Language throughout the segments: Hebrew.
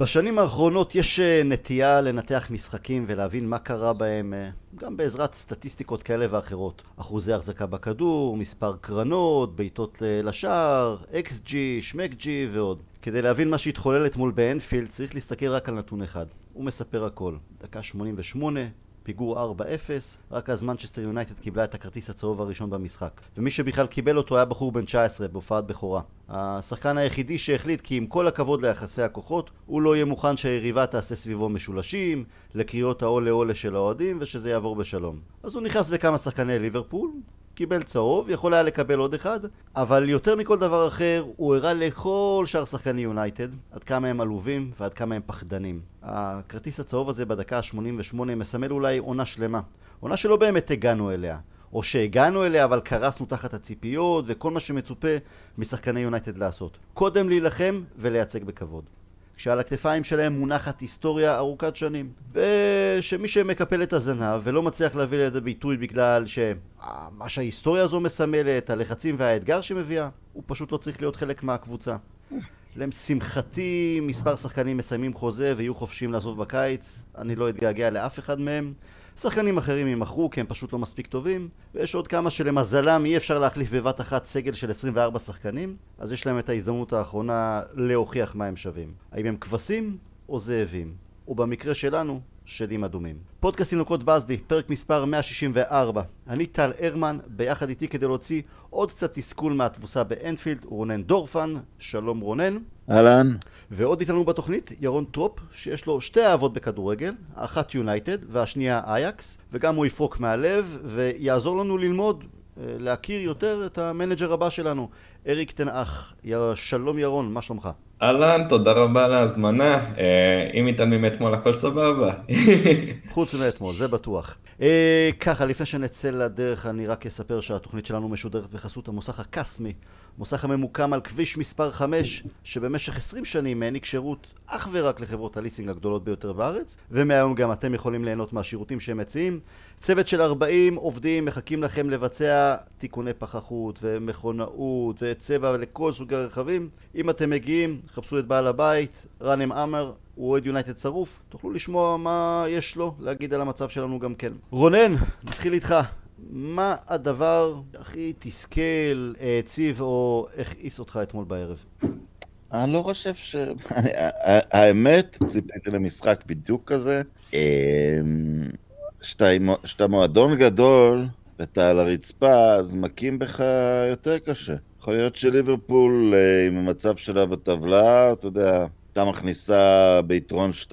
בשנים האחרונות יש אה, נטייה לנתח משחקים ולהבין מה קרה בהם אה, גם בעזרת סטטיסטיקות כאלה ואחרות. אחוזי החזקה בכדור, מספר קרנות, בעיטות לשער, XG, שמק G ועוד. כדי להבין מה שהתחולל אתמול באנפילד צריך להסתכל רק על נתון אחד. הוא מספר הכל. דקה 88, פיגור 4-0, רק אז מנצ'סטר יונייטד קיבלה את הכרטיס הצהוב הראשון במשחק. ומי שבכלל קיבל אותו היה בחור בן 19 בהופעת בכורה. השחקן היחידי שהחליט כי עם כל הכבוד ליחסי הכוחות, הוא לא יהיה מוכן שהיריבה תעשה סביבו משולשים, לקריאות העולה עולה של האוהדים ושזה יעבור בשלום. אז הוא נכנס בכמה שחקני ליברפול, קיבל צהוב, יכול היה לקבל עוד אחד, אבל יותר מכל דבר אחר, הוא הראה לכל שאר שחקני יונייטד עד כמה הם עלובים ועד כמה הם פחדנים. הכרטיס הצהוב הזה בדקה ה-88 מסמל אולי עונה שלמה. עונה שלא באמת הגענו אליה. או שהגענו אליה אבל קרסנו תחת הציפיות וכל מה שמצופה משחקני יונייטד לעשות. קודם להילחם ולייצג בכבוד. שעל הכתפיים שלהם מונחת היסטוריה ארוכת שנים. ושמי שמקפל את הזנב ולא מצליח להביא לידי ביטוי בגלל שמה שההיסטוריה הזו מסמלת, הלחצים והאתגר שמביאה, הוא פשוט לא צריך להיות חלק מהקבוצה. לשמחתי מספר שחקנים מסיימים חוזה ויהיו חופשיים לעזוב בקיץ, אני לא אתגעגע לאף אחד מהם. שחקנים אחרים יימכרו כי הם פשוט לא מספיק טובים, ויש עוד כמה שלמזלם אי אפשר להחליף בבת אחת סגל של 24 שחקנים, אז יש להם את ההזדמנות האחרונה להוכיח מה הם שווים. האם הם כבשים או זאבים? ובמקרה שלנו, שדים אדומים. פודקאסט ינוקא בסבי, פרק מספר 164. אני טל הרמן, ביחד איתי כדי להוציא עוד קצת תסכול מהתבוסה באנפילד, רונן דורפן, שלום רונן. אהלן. ועוד איתנו בתוכנית, ירון טרופ, שיש לו שתי אהבות בכדורגל, האחת יונייטד והשנייה אייאקס, וגם הוא יפרוק מהלב ויעזור לנו ללמוד, אה, להכיר יותר את המנג'ר הבא שלנו, אריק תנאך. שלום ירון, מה שלומך? אהלן, תודה רבה על ההזמנה. אה, אם מתעלמים מאתמול הכל סבבה. חוץ מאתמול, זה בטוח. אה, ככה, לפני שנצא לדרך, אני רק אספר שהתוכנית שלנו משודרת בחסות המוסך הקסמי. מוסך הממוקם על כביש מספר 5, שבמשך 20 שנים העניק שירות אך ורק לחברות הליסינג הגדולות ביותר בארץ, ומהיום גם אתם יכולים ליהנות מהשירותים שהם מציעים. צוות של 40 עובדים מחכים לכם לבצע תיקוני פחחות ומכונאות וצבע לכל סוגי הרכבים. אם אתם מגיעים, חפשו את בעל הבית, ראנם עמר, הוא אוהד יונייטד שרוף, תוכלו לשמוע מה יש לו להגיד על המצב שלנו גם כן. רונן, נתחיל איתך. מה הדבר הכי תסכל, העציב או הכעיס אותך אתמול בערב? אני לא חושב ש... האמת, ציפיתי למשחק בדיוק כזה. כשאתה מועדון גדול ואתה על הרצפה, אז מכים בך יותר קשה. יכול להיות שליברפול אה, עם המצב שלה בטבלה, אתה יודע, הייתה מכניסה ביתרון 2-0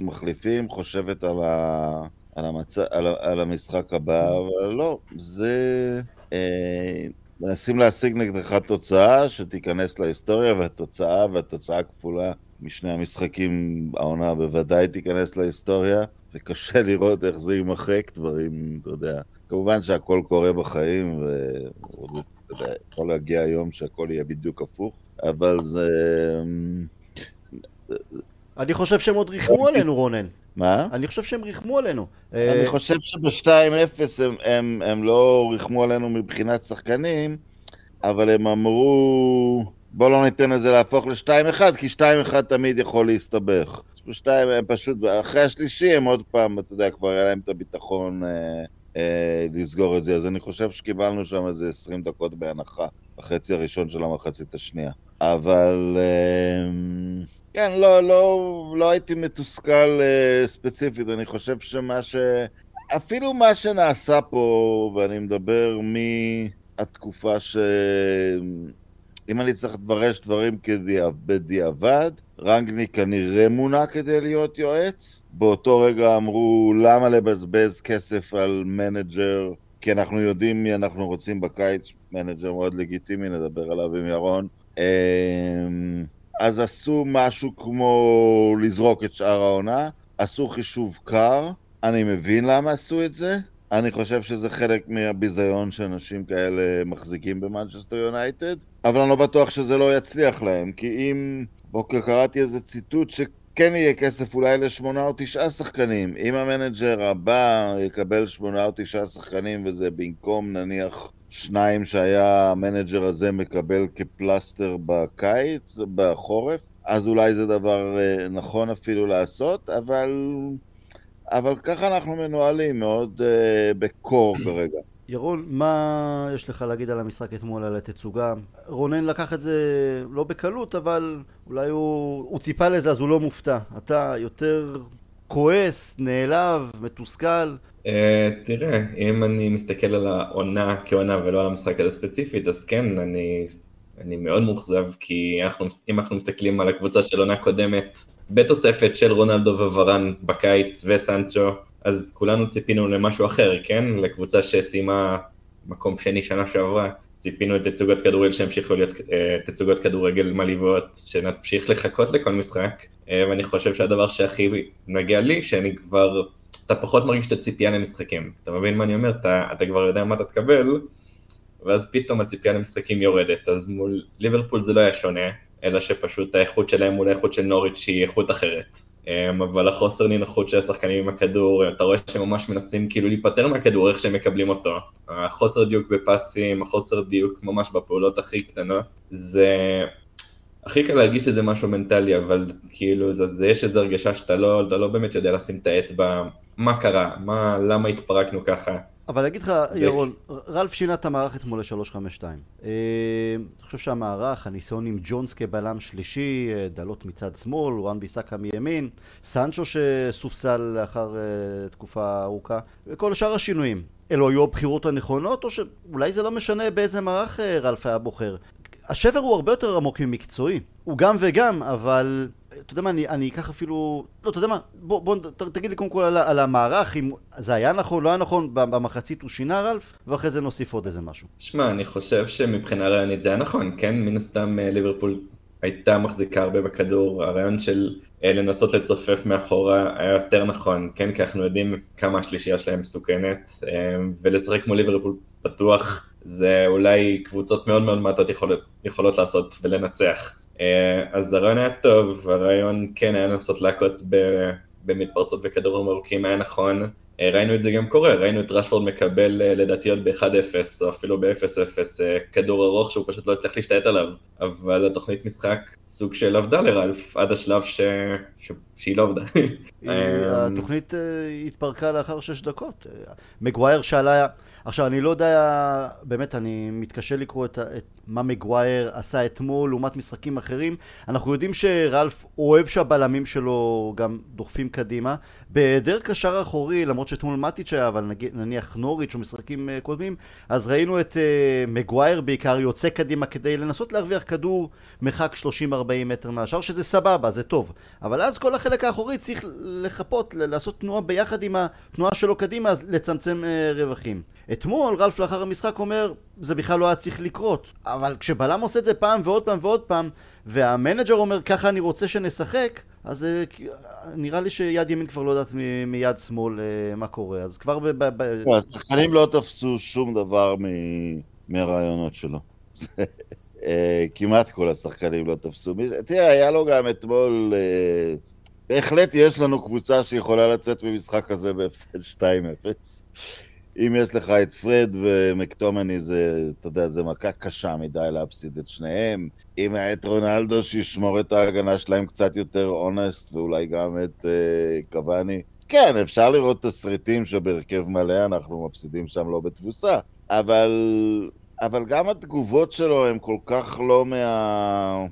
מחליפים, חושבת על ה... על, המצ... על, על המשחק הבא, אבל לא, זה... אה, מנסים להשיג נגדך תוצאה שתיכנס להיסטוריה, והתוצאה, והתוצאה כפולה משני המשחקים, העונה בוודאי תיכנס להיסטוריה, וקשה לראות איך זה יימחק, דברים, אתה יודע. כמובן שהכל קורה בחיים, ויכול להגיע היום שהכל יהיה בדיוק הפוך, אבל זה... אני חושב שהם עוד ריחמו עלינו, רונן. מה? אני חושב שהם ריחמו עלינו. אני אה, חושב שב-2-0 הם, הם, הם לא ריחמו עלינו מבחינת שחקנים, אבל הם אמרו, בוא לא ניתן לזה להפוך ל-2-1, כי 2-1 תמיד יכול להסתבך. ב-2 הם פשוט, אחרי השלישי הם עוד פעם, אתה יודע, כבר היה להם את הביטחון אה, אה, לסגור את זה, אז אני חושב שקיבלנו שם איזה 20 דקות בהנחה, בחצי הראשון של המחצית השנייה. אבל... אה, כן, לא, לא, לא הייתי מתוסכל uh, ספציפית, אני חושב שמה ש... אפילו מה שנעשה פה, ואני מדבר מהתקופה ש... אם אני צריך לברש דברים בדיעבד, רנגניק כנראה מונה כדי להיות יועץ. באותו רגע אמרו, למה לבזבז כסף על מנג'ר? כי אנחנו יודעים מי אנחנו רוצים בקיץ, מנג'ר מאוד לגיטימי, נדבר עליו עם ירון. אמ, אז עשו משהו כמו לזרוק את שאר העונה, עשו חישוב קר, אני מבין למה עשו את זה, אני חושב שזה חלק מהביזיון שאנשים כאלה מחזיקים במנצ'סטר יונייטד, אבל אני לא בטוח שזה לא יצליח להם, כי אם... הבוקר קראתי איזה ציטוט שכן יהיה כסף אולי לשמונה או תשעה שחקנים. אם המנג'ר הבא יקבל שמונה או תשעה שחקנים וזה במקום נניח שניים שהיה המנג'ר הזה מקבל כפלסטר בקיץ, בחורף, אז אולי זה דבר אה, נכון אפילו לעשות, אבל, אבל ככה אנחנו מנוהלים, מאוד uh, בקור כרגע. ירון, מה יש לך להגיד על המשחק אתמול, על התצוגה? רונן לקח את זה לא בקלות, אבל אולי הוא, הוא ציפה לזה, אז הוא לא מופתע. אתה יותר כועס, נעלב, מתוסכל? Uh, תראה, אם אני מסתכל על העונה כעונה ולא על המשחק הזה ספציפית, אז כן, אני, אני מאוד מאוכזב, כי אנחנו, אם אנחנו מסתכלים על הקבוצה של עונה קודמת, בתוספת של רונלדו וורן בקיץ וסנצ'ו, אז כולנו ציפינו למשהו אחר, כן? לקבוצה שסיימה מקום שני שנה שעברה. ציפינו את תצוגות כדורגל שימשיכו להיות אה, תצוגות כדורגל מלאיבות, שנמשיך לחכות לכל משחק, ואני חושב שהדבר שהכי נגיע לי, שאני כבר, אתה פחות מרגיש את הציפייה למשחקים. אתה מבין מה אני אומר? אתה, אתה כבר יודע מה אתה תקבל, ואז פתאום הציפייה למשחקים יורדת, אז מול ליברפול זה לא היה שונה, אלא שפשוט האיכות שלהם מול האיכות של נוריץ' היא איכות אחרת. אמ, אבל החוסר נינוחות של השחקנים עם הכדור, אתה רואה שהם ממש מנסים כאילו להיפטר מהכדור, איך שהם מקבלים אותו. החוסר דיוק בפסים, החוסר דיוק ממש בפעולות הכי קטנות, זה... הכי קל להגיד שזה משהו מנטלי, אבל כאילו, זה, זה יש איזו הרגשה שאתה לא, לא באמת יודע לשים את האצבע, מה קרה, מה, למה התפרקנו ככה. אבל אני אגיד לך, ירון, רלף שינה את המערך אתמול ל-352. אה, אני חושב שהמערך, הניסיון עם ג'ונס כבלם שלישי, אה, דלות מצד שמאל, וואן ביסאקה מימין, סנצ'ו שסופסל לאחר אה, תקופה ארוכה, וכל שאר השינויים. אלו היו הבחירות הנכונות, או שאולי זה לא משנה באיזה מערך רלף היה בוחר. השבר הוא הרבה יותר עמוק ממקצועי. הוא גם וגם, אבל אתה יודע מה, אני, אני אקח אפילו... לא, אתה יודע מה, בוא, בוא ת, תגיד לי קודם כל על, על המערך, אם זה היה נכון, לא היה נכון, במחצית הוא שינה רלף, ואחרי זה נוסיף עוד איזה משהו. שמע, אני חושב שמבחינה רעיונית זה היה נכון, כן? מן הסתם אה, ליברפול הייתה מחזיקה הרבה בכדור, הרעיון של אה, לנסות לצופף מאחורה היה יותר נכון, כן? כי אנחנו יודעים כמה השלישייה שלהם מסוכנת, אה, ולשחק כמו ליברפול פתוח, זה אולי קבוצות מאוד מאוד מעטות יכולות, יכולות לעשות ולנצח. אה, אז הרעיון היה טוב, הרעיון כן היה לנסות לעקוץ במתפרצות וכדורים ארוכים, היה נכון. אה, ראינו את זה גם קורה, ראינו את רשפורד מקבל אה, לדעתי עוד ב-1-0 או אפילו ב-0-0 כדור ארוך שהוא פשוט לא הצליח להשתלט עליו, אבל התוכנית משחק סוג של עבדה לרלף עד השלב ש... ש... שהיא לא עבדה. התוכנית התפרקה לאחר 6 דקות. מגווייר שעלה... עכשיו, אני לא יודע, באמת, אני מתקשה לקרוא את, את מה מגווייר עשה אתמול לעומת משחקים אחרים. אנחנו יודעים שרלף אוהב שהבלמים שלו גם דוחפים קדימה. בהיעדר קשר אחורי, למרות שאתמול מטיץ' היה, אבל נגיד, נניח נוריץ' או משחקים uh, קודמים, אז ראינו את uh, מגווייר בעיקר יוצא קדימה כדי לנסות להרוויח כדור מרחק 30-40 מטר מהשאר, שזה סבבה, זה טוב. אבל אז כל החלק האחורי צריך לחפות, לעשות תנועה ביחד עם התנועה שלו קדימה, אז לצמצם uh, רווחים. אתמול רלף לאחר המשחק אומר, זה בכלל לא היה צריך לקרות. אבל כשבלם עושה את זה פעם ועוד פעם ועוד פעם, והמנג'ר אומר, ככה אני רוצה שנשחק, אז אה, נראה לי שיד ימין כבר לא יודעת מיד שמאל אה, מה קורה, אז כבר ב... ב... לא, השחקנים לא תפסו שום דבר מהרעיונות שלו. אה, כמעט כל השחקנים לא תפסו. תראה, היה לו גם אתמול... בהחלט יש לנו קבוצה שיכולה לצאת ממשחק הזה בהפסד 2-0. אם יש לך את פרד ומקטומני, זה, אתה יודע, זה מכה קשה מדי להפסיד את שניהם. אם היה את רונלדו, שישמור את ההגנה שלהם קצת יותר אונסט, ואולי גם את uh, קוואני. כן, אפשר לראות תסריטים שבהרכב מלא אנחנו מפסידים שם לא בתבוסה, אבל, אבל גם התגובות שלו הן כל כך לא מה...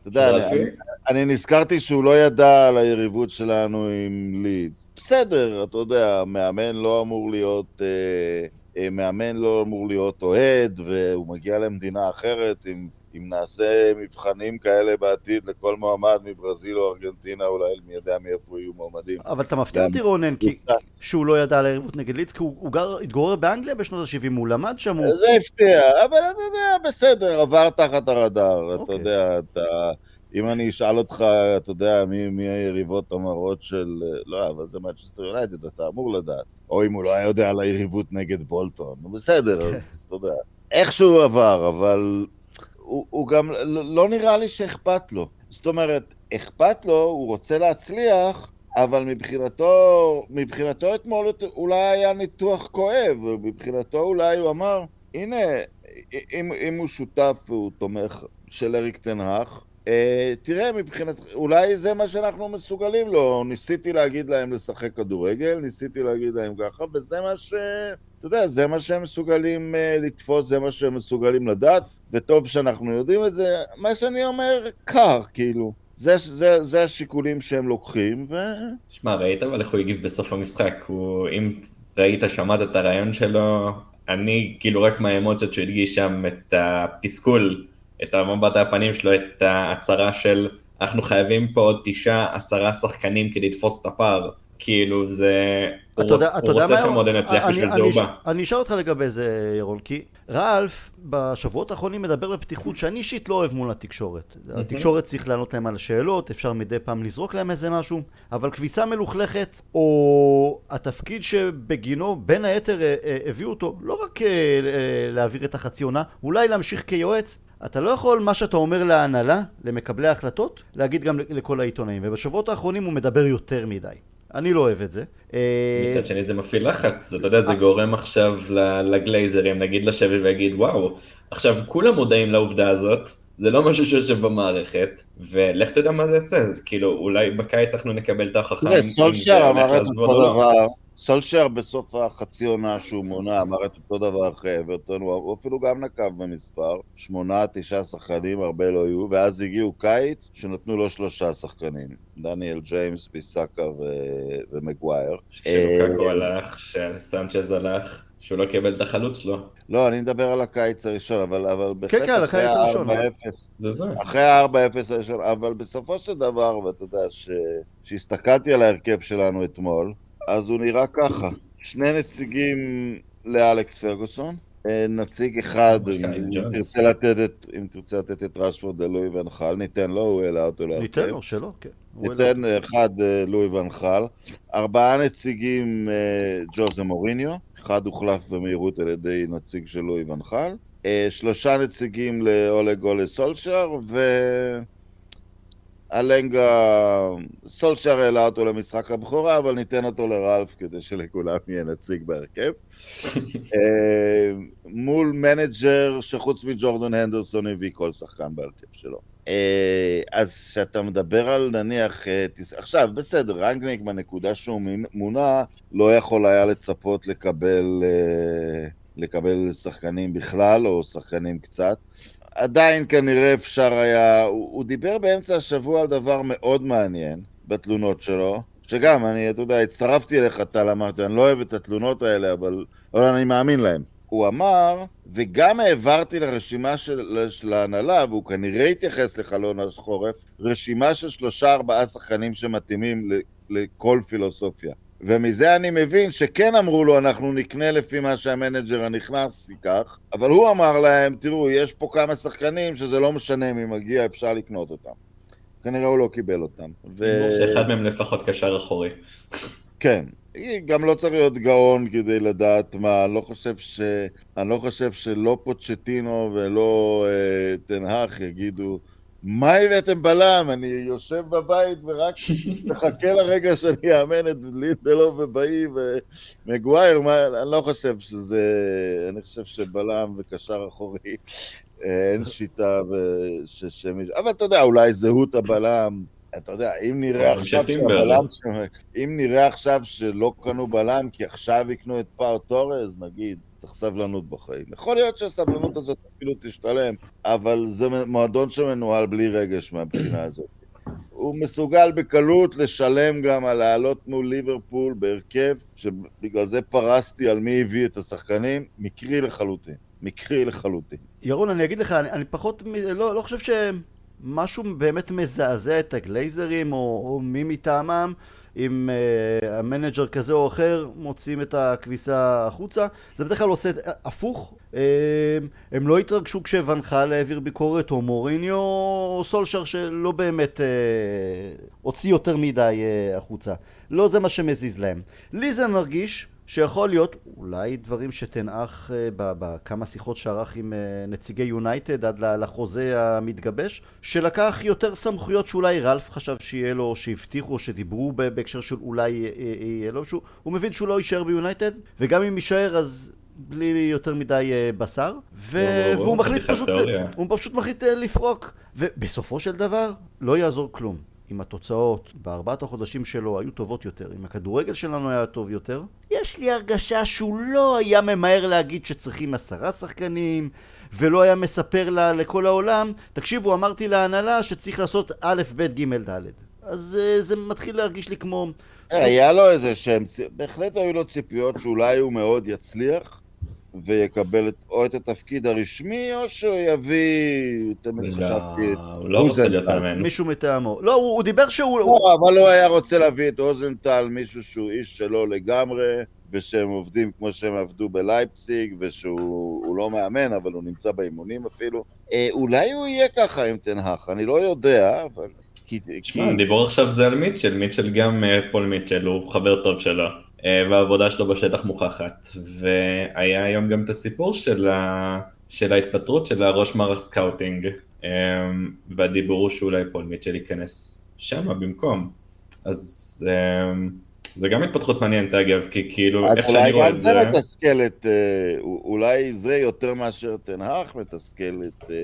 אתה יודע, אני, אני נזכרתי שהוא לא ידע על היריבות שלנו עם לידס. בסדר, אתה יודע, מאמן לא אמור להיות... אה, אה, מאמן לא אמור להיות אוהד, והוא מגיע למדינה אחרת, אם, אם נעשה מבחנים כאלה בעתיד לכל מועמד מברזיל או ארגנטינה, אולי מי יודע מאיפה יהיו מועמדים. אבל אתה מפתיע אותי רונן, כי שהוא לא ידע על היריבות נגד לידס, כי הוא, הוא גר, התגורר באנגליה בשנות ה-70, הוא למד שם, הוא... זה הפתיע, אבל אתה יודע, בסדר, עבר תחת הרדאר, אתה אוקיי. יודע, אתה... אם אני אשאל אותך, אתה יודע, מי, מי היריבות המרות של... לא, אבל זה מצ'סטר יונייטד, אתה אמור לדעת. או אם הוא לא היה יודע על היריבות נגד בולטון. בסדר, כן. אז אתה יודע. איכשהו עבר, אבל הוא, הוא גם לא נראה לי שאכפת לו. זאת אומרת, אכפת לו, הוא רוצה להצליח, אבל מבחינתו, מבחינתו אתמול אולי היה ניתוח כואב, מבחינתו אולי הוא אמר, הנה, אם, אם הוא שותף והוא תומך של אריק תנהך, תראה, מבחינת, אולי זה מה שאנחנו מסוגלים לו. ניסיתי להגיד להם לשחק כדורגל, ניסיתי להגיד להם ככה, וזה מה ש... אתה יודע, זה מה שהם מסוגלים uh, לתפוס, זה מה שהם מסוגלים לדעת, וטוב שאנחנו יודעים את זה. מה שאני אומר, קר, כאילו. זה, זה, זה השיקולים שהם לוקחים, ו... שמע, ראית אבל איך הוא הגיב בסוף המשחק? הוא, אם ראית, שמעת את הרעיון שלו, אני, כאילו, רק מהאמוציות שהוא הדגיש שם את התסכול, את המבט הפנים שלו, את ההצהרה של אנחנו חייבים פה עוד תשעה, עשרה שחקנים כדי לתפוס את הפער. כאילו זה, הוא, יודע, הוא רוצה שהמועדון יצליח בשביל זה הוא בא. אני אשאל אותך לגבי זה ירון, כי רלף בשבועות האחרונים מדבר בפתיחות שאני אישית לא אוהב מול התקשורת. התקשורת צריך לענות להם על שאלות, אפשר מדי פעם לזרוק להם איזה משהו, אבל כביסה מלוכלכת, או התפקיד שבגינו בין היתר אה, אה, הביאו אותו, לא רק אה, להעביר את החצי עונה, אולי להמשיך כיועץ, אתה לא יכול מה שאתה אומר להנהלה, למקבלי ההחלטות, להגיד גם לכל העיתונאים. ובשבועות האחרונים הוא מדבר יותר מדי. אני לא אוהב את זה. אה, מצד שני זה מפעיל לחץ, אתה יודע, זה. גורם עכשיו לגלייזרים, נגיד לשבת ויגיד, וואו, עכשיו כולם מודעים לעובדה הזאת, זה לא משהו שיושב במערכת, ולך תדע מה זה יעשה, אז כאילו, אולי בקיץ אנחנו נקבל את ההוכחה. תראה, סולשר אמר את אותו לא. דבר, סולשר בסוף החצי עונה שהוא מונה אמר את אותו דבר אחרי אברטון, הוא אפילו גם נקב במספר, שמונה, תשעה שחקנים, הרבה לא היו, ואז הגיעו קיץ שנתנו לו שלושה שחקנים, דניאל ג'יימס, ביסאקה ו- ומגווייר. שלוקקו אה, הלך, שסנצ'ז הלך. שהוא לא קיבל את החלוץ שלו. לא, אני מדבר על הקיץ הראשון, אבל, אבל בהחלט כן, כן, אחרי ה-4-0. זה זה. אחרי ה-4-0 הראשון, אבל בסופו של דבר, ואתה יודע, שהסתכלתי על ההרכב שלנו אתמול, אז הוא נראה ככה, שני נציגים לאלכס פרגוסון, אה, נציג אחד, אם תרצה לתת את, אם תרצה לתת את רשפורד ללואי ונחל, ניתן לו, הוא העלה אותו להרכב. ניתן לו, שלא, כן. ניתן אחד אה, לואי ואן חאל, ארבעה נציגים אה, ג'וזה מוריניו, אחד הוחלף במהירות על ידי נציג של לואי ואן חאל, שלושה נציגים לאולג אולה סולשר, ו... אלנגה, סולשר העלה אותו למשחק הבכורה, אבל ניתן אותו לרלף כדי שלכולם יהיה נציג בהרכב. אה, מול מנג'ר שחוץ מג'ורדון הנדרסון הביא כל שחקן בהרכב שלו. אה, אז כשאתה מדבר על נניח, אה, עכשיו בסדר, רנגניק בנקודה שהוא מונה לא יכול היה לצפות לקבל, לקבל שחקנים בכלל או שחקנים קצת. עדיין כנראה אפשר היה... הוא, הוא דיבר באמצע השבוע על דבר מאוד מעניין בתלונות שלו, שגם, אני, אתה יודע, הצטרפתי אליך, טל, אמרתי, אני לא אוהב את התלונות האלה, אבל, אבל אני מאמין להם. הוא אמר, וגם העברתי לרשימה של, של ההנהלה, והוא כנראה התייחס לחלון החורף, רשימה של שלושה ארבעה שחקנים שמתאימים לכל פילוסופיה. ומזה אני מבין שכן אמרו לו, אנחנו נקנה לפי מה שהמנג'ר הנכנס ייקח, אבל הוא אמר להם, תראו, יש פה כמה שחקנים שזה לא משנה מי מגיע, אפשר לקנות אותם. כנראה הוא לא קיבל אותם. ו... שאחד מהם לפחות קשר אחורי. כן. גם לא צריך להיות גאון כדי לדעת מה, אני לא חושב ש... אני לא חושב שלא פוצ'טינו ולא אה, תנהך יגידו מה הבאתם בלם? אני יושב בבית ורק מחכה לרגע שאני אאמן את לינדלו ובאי ומגווייר, אני לא חושב שזה... אני חושב שבלם וקשר אחורי אין שיטה שמישהו... אבל אתה יודע, אולי זהות הבלם... אתה יודע, אם נראה עכשיו שהבלם... אם נראה עכשיו שלא קנו בלם כי עכשיו יקנו את פאו טורז, נגיד, צריך סבלנות בחיים. יכול להיות שהסבלנות הזאת אפילו תשתלם, אבל זה מועדון שמנוהל בלי רגש מהבחינה הזאת. הוא מסוגל בקלות לשלם גם על לעלות מול ליברפול בהרכב, שבגלל זה פרסתי על מי הביא את השחקנים, מקרי לחלוטין. מקרי לחלוטין. ירון, אני אגיד לך, אני, אני פחות, לא, לא חושב שמשהו באמת מזעזע את הגלייזרים או, או מי מטעמם. אם uh, המנג'ר כזה או אחר מוציאים את הכביסה החוצה. זה בדרך כלל עושה הפוך. Uh, הם לא התרגשו כשוונחל העביר ביקורת, או מוריניו, או סולשר שלא באמת uh, הוציא יותר מדי uh, החוצה. לא זה מה שמזיז להם. לי זה מרגיש שיכול להיות, אולי דברים שתנעך אה, בכמה שיחות שערך עם אה, נציגי יונייטד עד לחוזה המתגבש, שלקח יותר סמכויות שאולי רלף חשב שיהיה לו, שהבטיחו, או שדיברו בהקשר של אולי יהיה לו, שהוא, הוא מבין שהוא לא יישאר ביונייטד, וגם אם יישאר אז בלי יותר מדי אה, בשר, ו... וואו, והוא מחליט פשוט. הוא פשוט מחליט אה, לפרוק, ובסופו של דבר לא יעזור כלום. אם התוצאות בארבעת החודשים שלו היו טובות יותר, אם הכדורגל שלנו היה טוב יותר, יש לי הרגשה שהוא לא היה ממהר להגיד שצריכים עשרה שחקנים, ולא היה מספר לה, לכל העולם, תקשיבו, אמרתי להנהלה שצריך לעשות א', ב', ג', ד'. אז אה, זה מתחיל להרגיש לי כמו... היה לו איזה שהם, בהחלט היו לו ציפיות שאולי הוא מאוד יצליח ויקבל את, או את התפקיד הרשמי, או שהוא יביא, תמיד חשבתי, את לא, הוא לא רוצה להיות. מאמן. מישהו מטעמו. לא, הוא, הוא דיבר שהוא... הוא- לא, אבל הוא היה רוצה להביא את רוזנטל, מישהו שהוא איש שלו לגמרי, ושהם עובדים כמו שהם עבדו בלייפציג, ושהוא הוא לא מאמן, אבל הוא נמצא באימונים אפילו. אה, אולי הוא יהיה ככה עם טן האח, אני לא יודע, אבל... כי, כי... תשמע, הדיבור עכשיו זה על מיטשל, מיטשל גם אה, פול מיטשל, הוא חבר טוב שלו, והעבודה שלו בשטח מוכחת. והיה היום גם את הסיפור של, ה... של ההתפטרות של הראש מערך scouting, אה, והדיבור הוא שאולי פול מיטשל ייכנס שמה במקום. אז אה, זה גם התפתחות מעניינת אגב, כי כאילו, אז איך שאני אולי רואה גם את זה זה... מתסכל את... אה, אולי זה יותר מאשר תנהך מתסכל את, אה,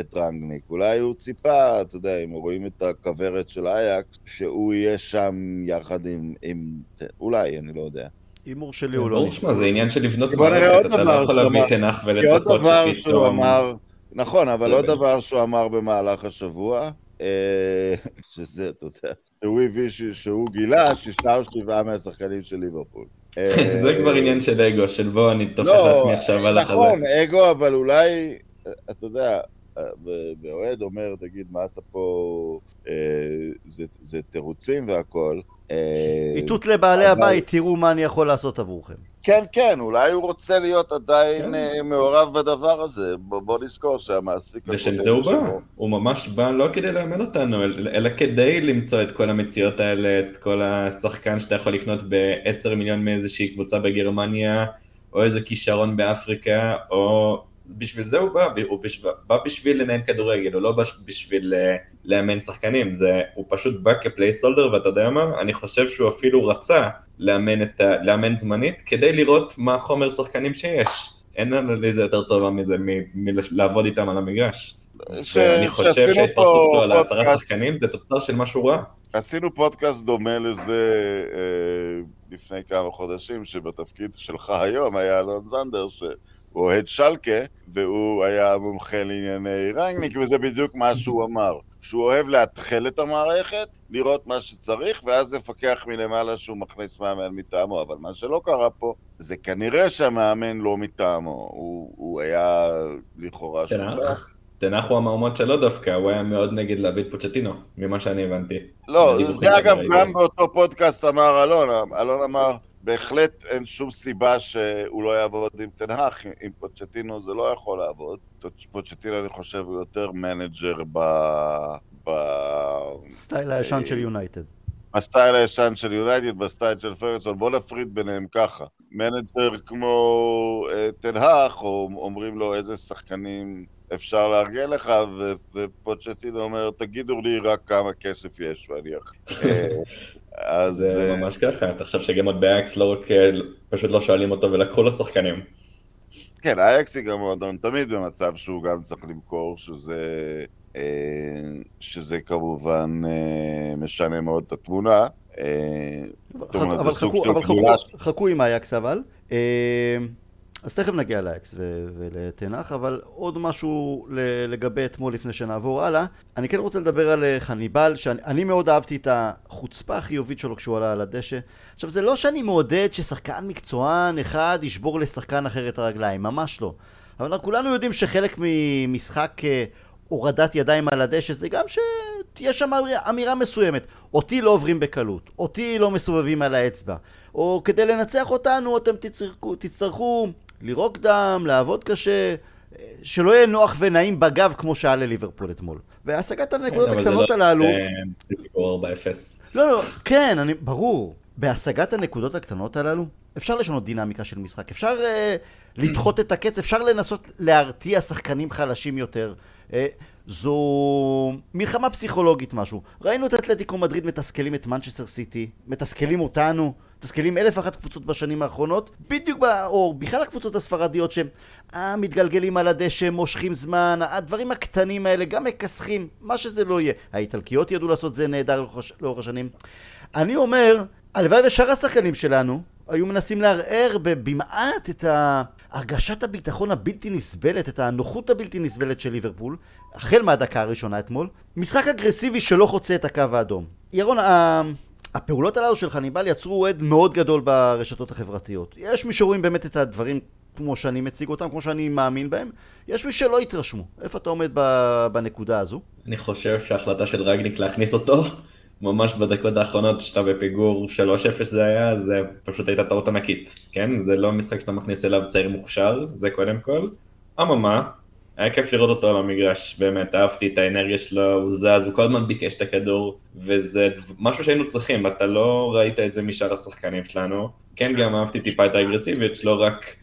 את רנגניק. אולי הוא ציפה, אתה יודע, אם רואים את הכוורת של אייקס, שהוא יהיה שם יחד עם... עם אולי, אני לא יודע. הימור שלי הוא לא... ברור, שמע, זה עניין של לבנות מערכת, אתה דבר לא יכול להביא. תנח ולצפות דבר שהוא שפתאום... אמר... נכון, אבל עוד. דבר שהוא אמר במהלך השבוע, אה, שזה, אתה יודע, שהוא הביא, שהוא גילה שישה או שבעה מהשחקנים של ליברפול. אה, זה כבר עניין של אגו, של בוא אני תופך לא, לעצמי עכשיו על החזה. נכון, אגו, אבל אולי, אתה יודע, באוהד אומר, תגיד, מה אתה פה, אה, זה- זה תירוצים והכל. אה, איתות לבעלי אבל- הבית, תראו מה אני יכול לעשות עבורכם. כן, כן, אולי הוא רוצה להיות עדיין כן. אה, מעורב בדבר הזה. בוא בוא נזכור שהמעסיק... לשם זה הוא בא, הוא ממש בא לא כדי לאמן אותנו, אל- אלא כדי למצוא את כל המציאות האלה, את כל השחקן שאתה יכול לקנות ב-10 מיליון מאיזושהי קבוצה בגרמניה, או איזה כישרון באפריקה, או... בשביל זה הוא בא, הוא בשב... בא בשביל לנהל כדורגל, הוא לא בא בשביל אה, לאמן שחקנים, זה... הוא פשוט בא כפלייסולדר, ואתה יודע מה? אני חושב שהוא אפילו רצה לאמן, את ה... לאמן זמנית, כדי לראות מה חומר שחקנים שיש. אין אנליזה יותר טובה מזה מלעבוד איתם על המגרש. ש- ואני חושב שההתפרצות שלו על העשרה שחקנים זה תוצר של משהו רע. עשינו פודקאסט דומה לזה אה, לפני כמה חודשים, שבתפקיד שלך היום היה אלון זנדר, שהוא אוהד שלקה, והוא היה מומחה לענייני רנגניק, וזה בדיוק מה שהוא אמר. שהוא אוהב לאתחל את המערכת, לראות מה שצריך, ואז לפקח מלמעלה שהוא מכניס מאמן מטעמו. אבל מה שלא קרה פה, זה כנראה שהמאמן לא מטעמו. הוא, הוא היה לכאורה. שותף. תנח הוא המהומות שלו דווקא, הוא היה מאוד נגד להביא את פוצ'טינו, ממה שאני הבנתי. לא, זה אגב גם באותו פודקאסט אמר אלון, אלון אמר, בהחלט אין שום סיבה שהוא לא יעבוד עם טן האח, עם פוצ'טינו זה לא יכול לעבוד. פוצ'טינו אני חושב הוא יותר מנג'ר ב... ב... סטייל הישן של יונייטד. בסטייל הישן של יונייטד, בסטייל של פרגוסון, בוא נפריד ביניהם ככה. מנג'ר כמו אה, טן האח, או אומרים לו איזה שחקנים אפשר לארגן לך, ופוצ'טינו אומר, תגידו לי רק כמה כסף יש, ואני. אה, אז... זה אה, ממש ככה, אתה חושב שגם עוד באייאקס לא רק, אה, פשוט לא שואלים אותו ולקחו לו שחקנים. כן, אייאקס היא גם מועדון תמיד במצב שהוא גם צריך למכור, שזה... אה, שזה כמובן אה, משנה מאוד את התמונה. אבל חכו, של אבל חכו, גדולה. חכו עם אייקס אבל. אז תכף נגיע לאייקס ו- ולתנח, אבל עוד משהו לגבי אתמול לפני שנעבור הלאה. אני כן רוצה לדבר על אה, חניבל, שאני אני מאוד אהבתי את החוצפה החיובית שלו כשהוא עלה על הדשא. עכשיו, זה לא שאני מעודד ששחקן מקצוען אחד ישבור לשחקן אחר את הרגליים, ממש לא. אבל אנחנו כולנו יודעים שחלק ממשחק אה, הורדת ידיים על הדשא זה גם שתהיה שם אמירה- אמירה מסוימת. אותי לא עוברים בקלות, אותי לא מסובבים על האצבע. או כדי לנצח אותנו אתם תצטרכו, תצטרכו לירוק דם, לעבוד קשה, שלא יהיה נוח ונעים בגב כמו שהיה לליברפול אתמול. והשגת הנקודות כן, הקטנות לא- הללו... אה, 4-0. לא, לא, כן, אני, ברור. בהשגת הנקודות הקטנות הללו, אפשר לשנות דינמיקה של משחק, אפשר uh, לדחות את הקץ, אפשר לנסות להרתיע שחקנים חלשים יותר. Uh, זו מלחמה פסיכולוגית משהו. ראינו את אתלטיקו מדריד מתסכלים את מנצ'סטר סיטי, מתסכלים אותנו, מתסכלים אלף אחת קבוצות בשנים האחרונות, בדיוק, ב... או בכלל הקבוצות הספרדיות שהם אה, מתגלגלים על הדשא, מושכים זמן, הדברים הקטנים האלה גם מכסחים, מה שזה לא יהיה. האיטלקיות ידעו לעשות זה נהדר לאורך השנים. אני אומר, הלוואי ושאר השחקנים שלנו היו מנסים לערער במעט את הרגשת הביטחון הבלתי נסבלת, את הנוחות הבלתי נסבלת של ליברפול, החל מהדקה הראשונה אתמול. משחק אגרסיבי שלא חוצה את הקו האדום. ירון, הפעולות הללו של חניבל יצרו אוהד מאוד גדול ברשתות החברתיות. יש מי שרואים באמת את הדברים כמו שאני מציג אותם, כמו שאני מאמין בהם. יש מי שלא התרשמו. איפה אתה עומד בנקודה הזו? אני חושב שההחלטה של רגניק להכניס אותו ממש בדקות האחרונות שאתה בפיגור 3-0 זה היה, זה פשוט הייתה טעות ענקית, כן? זה לא משחק שאתה מכניס אליו צעיר מוכשר, זה קודם כל. אממה, היה כיף לראות אותו על המגרש, באמת, אהבתי את האנרגיה שלו, הוא זז, הוא כל הזמן ביקש את הכדור, וזה משהו שהיינו צריכים, אתה לא ראית את זה משאר השחקנים שלנו. כן, גם אהבתי טיפה את האגרסיביות שלו, רק...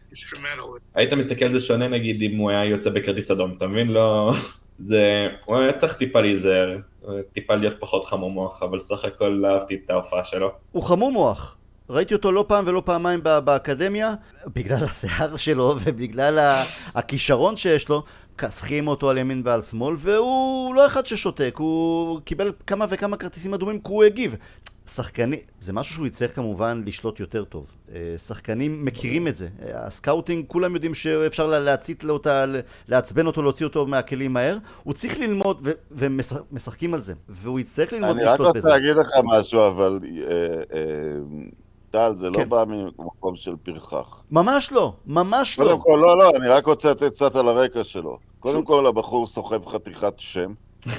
היית מסתכל על זה שונה נגיד אם הוא היה יוצא בכרטיס אדום, אתה מבין? לא... זה... הוא היה צריך טיפה להיזהר, טיפה להיות פחות חמום מוח, אבל סך הכל אהבתי את ההופעה שלו. הוא חמום מוח. ראיתי אותו לא פעם ולא פעמיים באקדמיה, בגלל השיער שלו ובגלל הכישרון שיש לו, כסחים אותו על ימין ועל שמאל, והוא לא אחד ששותק, הוא קיבל כמה וכמה כרטיסים אדומים כי הוא הגיב. שחקנים, זה משהו שהוא יצטרך כמובן לשלוט יותר טוב. אה, שחקנים מכירים את זה. אה, ה scouting, כולם יודעים שאפשר להצית לו אותה, לעצבן אותו, להוציא אותו מהכלים מהר. הוא צריך ללמוד, ומשחקים על זה. והוא יצטרך ללמוד לשלוט בזה. אני רק רוצה להגיד לך משהו, אבל... טל, זה לא כן. לא בא ממקום של פרחח. ממש לא, ממש לא. קודם כל, לא, לא, אני רק רוצה לתת קצת על הרקע שלו. קודם כל, הבחור סוחב חתיכת שם.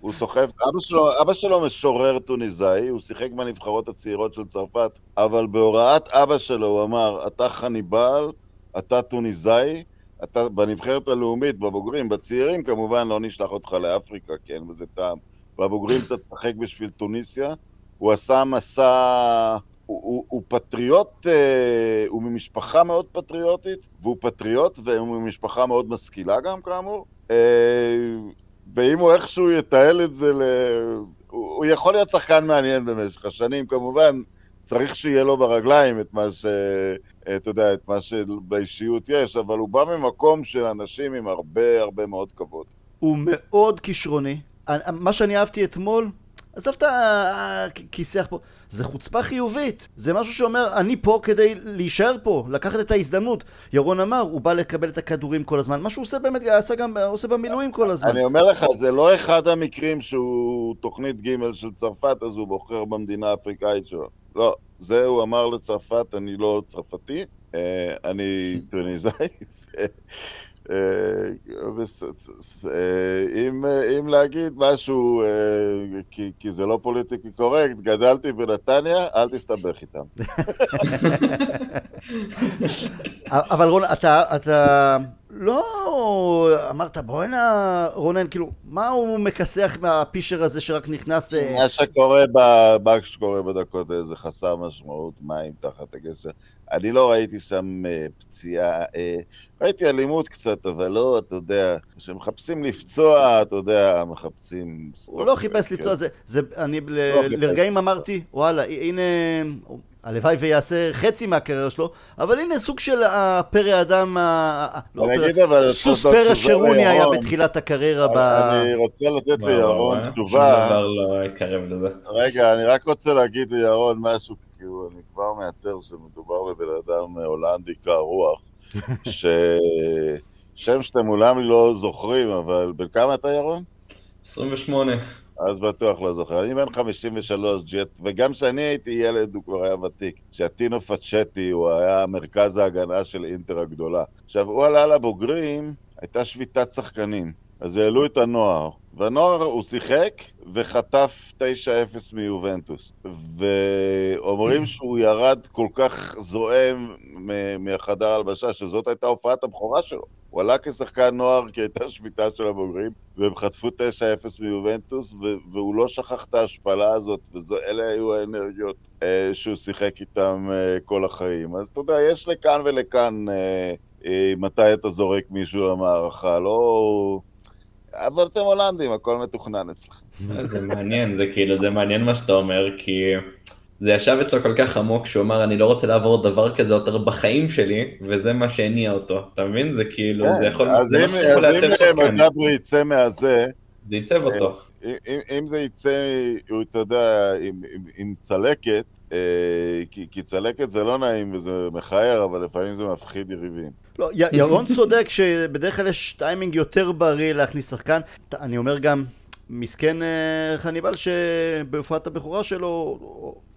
הוא סוחב, אבא שלו, אבא שלו משורר טוניסאי, הוא שיחק בנבחרות הצעירות של צרפת, אבל בהוראת אבא שלו הוא אמר, אתה חניבל, אתה טוניסאי, אתה בנבחרת הלאומית, בבוגרים, בצעירים כמובן לא נשלח אותך לאפריקה, כן, וזה טעם. בבוגרים אתה תשחק בשביל טוניסיה. הוא עשה מסע הוא, הוא, הוא פטריוט, אה, הוא ממשפחה מאוד פטריוטית, והוא פטריוט, והוא ממשפחה מאוד משכילה גם, כאמור. אה, ואם הוא איכשהו יתעל את זה ל... הוא, הוא יכול להיות שחקן מעניין במשך השנים, כמובן. צריך שיהיה לו ברגליים את מה ש... אתה יודע, את מה שבאישיות יש, אבל הוא בא ממקום של אנשים עם הרבה הרבה מאוד כבוד. הוא מאוד כישרוני. מה שאני אהבתי אתמול, עזוב את הכיסח פה, זה חוצפה חיובית, זה משהו שאומר, אני פה כדי להישאר פה, לקחת את ההזדמנות. ירון אמר, הוא בא לקבל את הכדורים כל הזמן, מה שהוא עושה באמת, עשה גם, עושה במילואים כל הזמן. אני אומר לך, זה לא אחד המקרים שהוא תוכנית ג' של צרפת, אז הוא בוחר במדינה האפריקאית שלו. לא, זה הוא אמר לצרפת, אני לא צרפתי, אה, אני טוניסאי. אה, אה, אם להגיד משהו, אה, כי זה לא פוליטיקלי קורקט, גדלתי בנתניה, אל תסתבך איתם. אבל רון, אתה לא אמרת, בוא הנה, רונן, כאילו, מה הוא מכסח מהפישר הזה שרק נכנס... מה שקורה, מה שקורה בדקות האלה זה חסר משמעות, מים תחת הגשר. אני לא ראיתי שם פציעה, ראיתי אלימות קצת, אבל לא, אתה יודע, כשמחפשים לפצוע, אתה יודע, מחפשים... הוא לא חיפש לפצוע, זה, זה, אני לא לרגעים אמרתי, וואלה, הנה, הלוואי ויעשה חצי מהקריירה שלו, אבל הנה סוג של הפרא האדם, לא פרא, סוס פרא שרוני היה בתחילת הקריירה ב... אני רוצה לתת לירון תשובה. לא. רגע, אני רק רוצה להגיד לירון משהו, כי אני כבר מאתר שמדובר בבן אדם הולנדי קר רוח. ששם שאתם אולי לא זוכרים, אבל בן כמה אתה ירון? 28. אז בטוח לא זוכר. אני בן 53, ג'ט, וגם כשאני הייתי ילד הוא כבר היה ותיק. כשהטינו פצ'טי הוא היה מרכז ההגנה של אינטר הגדולה. עכשיו, הוא עלה לבוגרים, הייתה שביתת שחקנים. אז העלו את הנוער, והנוער הוא שיחק וחטף 9-0 מיובנטוס. ואומרים שהוא ירד כל כך זועם מהחדר הלבשה, שזאת הייתה הופעת הבכורה שלו. הוא עלה כשחקן נוער כי הייתה שביתה של הבוגרים, והם חטפו 9-0 מיובנטוס, והוא לא שכח את ההשפלה הזאת, ואלה היו האנרגיות אה, שהוא שיחק איתם אה, כל החיים. אז אתה יודע, יש לכאן ולכאן אה, אה, מתי אתה זורק מישהו למערכה, לא... אבל אתם הולנדים, הכל מתוכנן אצלכם. זה מעניין, זה כאילו, זה מעניין מה שאתה אומר, כי זה ישב אצלו כל כך עמוק, שהוא אמר, אני לא רוצה לעבור דבר כזה יותר בחיים שלי, וזה מה שהניע אותו. אתה מבין? זה כאילו, זה יכול, זה מה שיכול לעצב שחקן. אז אם מג'אברי יצא מהזה... זה ייצב אותו. אם, אם זה יצא, הוא, אתה יודע, עם, עם, עם צלקת, אה, כי, כי צלקת זה לא נעים וזה מכער, אבל לפעמים זה מפחיד יריבים. לא, י- ירון צודק שבדרך כלל יש טיימינג יותר בריא להכניס שחקן. אני אומר גם, מסכן אה, חניבל שבהופעת הבכורה שלו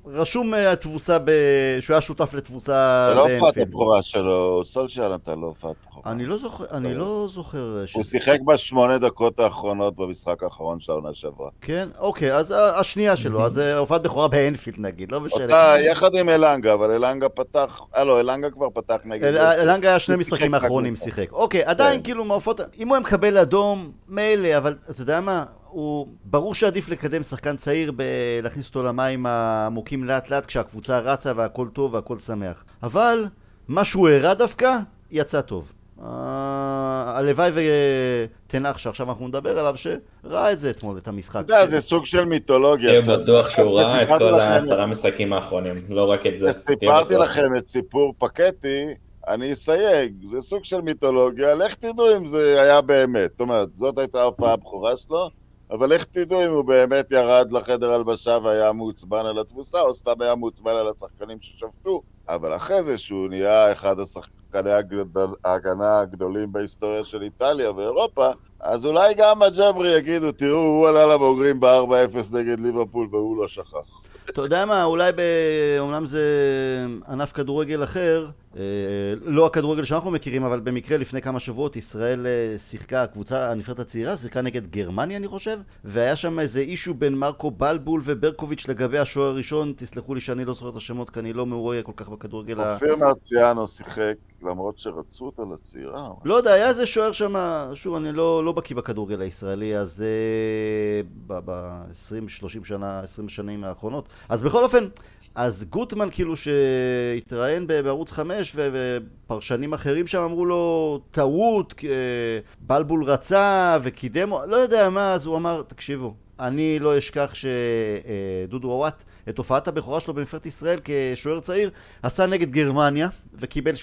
רשום אה, התבוסה, ב... שהוא היה שותף לתבוסה זה לא הופעת הבכורה שלו, סולשיאל נתן לו הופעת בכורה. אני לא זוכר, אני לא זוכר... אה, הוא שיחק בשמונה דקות האחרונות במשחק האחרון של העונה שעברה. כן? אוקיי, אז השנייה שלו, אז הופעת בכורה באנפילד נגיד, לא משנה. אותה יחד עם אלנגה, אבל אלנגה פתח, אה לא, אלנגה כבר פתח נגד... אלנגה היה שני משחקים האחרונים שיחק. אוקיי, עדיין כן. כאילו מהופעות, אם הוא היה מקבל אדום, מילא, אבל אתה יודע מה? הוא, ברור שעדיף לקדם שחקן צעיר, ב- להכניס אותו למים העמוקים לאט לאט כשהקבוצה רצה והכל טוב והכל שמח. אבל, מה שהוא הראה דווקא, יצא טוב. Uh, הלוואי ותנח שעכשיו אנחנו נדבר עליו, שראה את זה אתמול, את המשחק. אתה יודע, זה סוג של מיתולוגיה. תהיה בטוח שהוא ראה את כל העשרה משחקים האחרונים, לא רק את זה. סיפרתי לכם את סיפור פקטי, אני אסייג, זה סוג של מיתולוגיה, לך תדעו אם זה היה באמת. זאת אומרת, זאת הייתה ההופעה הבכורה שלו. אבל איך תדעו אם הוא באמת ירד לחדר הלבשה והיה מעוצבן על התבוסה, או סתם היה מעוצבן על השחקנים ששבתו. אבל אחרי זה, שהוא נהיה אחד השחקני ההגנה הגדולים בהיסטוריה של איטליה ואירופה, אז אולי גם הג'אברי יגידו, תראו, הוא עלה לבוגרים ב-4-0 נגד ליברפול והוא לא שכח. אתה יודע מה, אולי ב... אומנם זה ענף כדורגל אחר, לא הכדורגל שאנחנו מכירים, אבל במקרה לפני כמה שבועות ישראל אה, שיחקה, הקבוצה, הנבחרת הצעירה, שיחקה נגד גרמניה אני חושב, והיה שם איזה אישו בין מרקו בלבול וברקוביץ' לגבי השוער הראשון, תסלחו לי שאני לא זוכר את השמות כי אני לא מעורה כל כך בכדורגל אופיר מרציאנו שיחק, למרות שרצו אותו לצעירה. לא יודע, היה איזה שוער שם, שוב, אני לא, לא בקיא בכדורגל הישראלי, אז אה, ב-20, 30 שנה, 20 שנים האחרונות. אז בכל אופן, אז גוטמן כאילו שהתראיין בערוץ 5 ופרשנים אחרים שם אמרו לו טעות, בלבול רצה וקידם, לא יודע מה, אז הוא אמר, תקשיבו, אני לא אשכח שדודו עוואט את הופעת הבכורה שלו בנבחרת ישראל כשוער צעיר עשה נגד גרמניה וקיבל 6-0,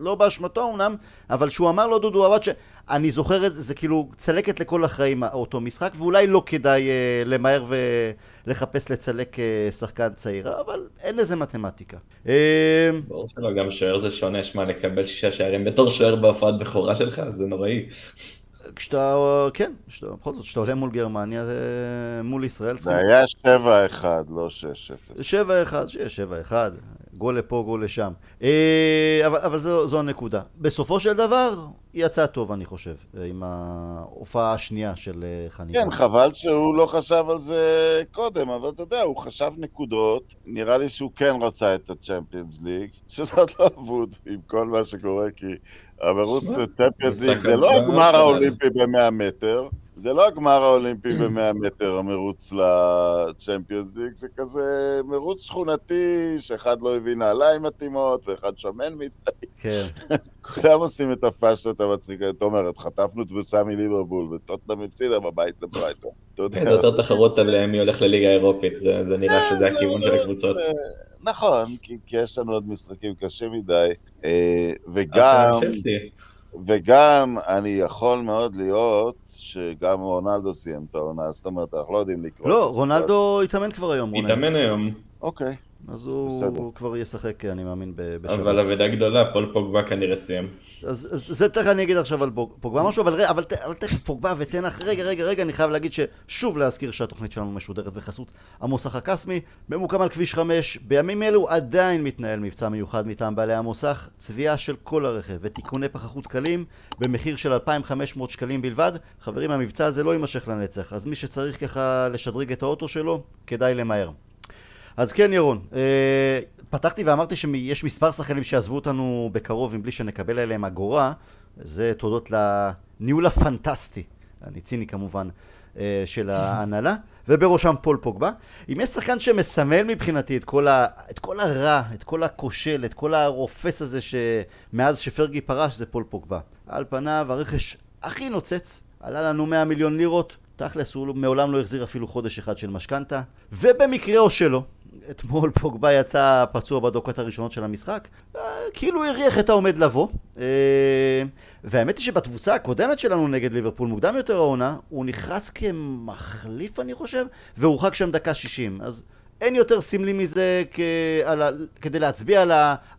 לא באשמתו אמנם, אבל שהוא אמר לו דודו עוואט שאני זוכר את זה, זה כאילו צלקת לכל החיים אותו משחק ואולי לא כדאי uh, למהר ולחפש לצלק uh, שחקן צעיר, אבל אין לזה מתמטיקה. אה, ברור שלא, גם שוער זה שונה, שמע, לקבל שישה שערים בתור שוער בהופעת בכורה שלך, זה נוראי. כשאתה, כן, בכל זאת, כשאתה עולה מול גרמניה, זה מול ישראל. זה היה 7-1, לא 6-0. 7-1, שיהיה 7-1, גול לפה, גול לשם. אה, אבל, אבל זו, זו הנקודה. בסופו של דבר, יצא טוב, אני חושב, עם ההופעה השנייה של אה, חניבה. כן, חבל שהוא לא חשב על זה קודם, אבל אתה יודע, הוא חשב נקודות. נראה לי שהוא כן רצה את הצ'מפיונס ליג, שזאת לא אבוד עם כל מה שקורה, כי המרוץ לצ'מפיונס ליג זה לא הגמר האולימפי ב-100 מטר. זה לא הגמר האולימפי ב-100 מטר, המרוץ לצ'מפיונס ליג, זה כזה מרוץ שכונתי, שאחד לא הביא נעליים מתאימות, ואחד שמן מדי. כן. אז כולם עושים את הפאשלות המצחיקות. אתה אומר, חטפנו תבוסה מליברבול, וטוטנאם הפסידה בבית לברייטון. זה יותר תחרות על מי הולך לליגה האירופית, זה נראה שזה הכיוון של הקבוצות. נכון, כי יש לנו עוד משחקים קשים מדי, וגם... וגם אני יכול מאוד להיות שגם רונלדו סיים את העונה, זאת אומרת, אנחנו לא יודעים לקרוא. לא, רונלדו התאמן כבר היום. התאמן היום. אוקיי. אז הוא כבר ישחק, אני מאמין, בשבת. אבל אבדה גדולה, פול פוגבה כנראה סיים. אז זה תכף אני אגיד עכשיו על פוגבה משהו, אבל תכף פוגבה ותנח, רגע, רגע, רגע, אני חייב להגיד ששוב להזכיר שהתוכנית שלנו משודרת בחסות המוסך הקסמי, ממוקם על כביש 5, בימים אלו עדיין מתנהל מבצע מיוחד מטעם בעלי המוסך, צביעה של כל הרכב ותיקוני פחחות קלים במחיר של 2,500 שקלים בלבד. חברים, המבצע הזה לא יימשך לנצח, אז מי שצריך ככה לשדרג את האוטו שלו, כדאי למהר. אז כן ירון, אה, פתחתי ואמרתי שיש מספר שחקנים שעזבו אותנו בקרוב מבלי שנקבל עליהם אגורה, זה תודות לניהול הפנטסטי, אני ציני כמובן, אה, של ההנהלה, ובראשם פול פוגבה. אם יש שחקן שמסמל מבחינתי את כל, ה, את כל הרע, את כל הכושל, את כל הרופס הזה שמאז שפרגי פרש זה פול פוגבה. על פניו הרכש הכי נוצץ, עלה לנו 100 מיליון לירות, תכלס הוא מעולם לא החזיר אפילו חודש אחד של משכנתה, ובמקרה או שלא, אתמול פוגבה יצא פצוע בדקות הראשונות של המשחק, אה, כאילו הריח את העומד לבוא. אה, והאמת היא שבתבוצה הקודמת שלנו נגד ליברפול, מוקדם יותר העונה, הוא נכנס כמחליף אני חושב, והורחק שם דקה 60. אז אין יותר סמלי מזה כ... ה... כדי להצביע על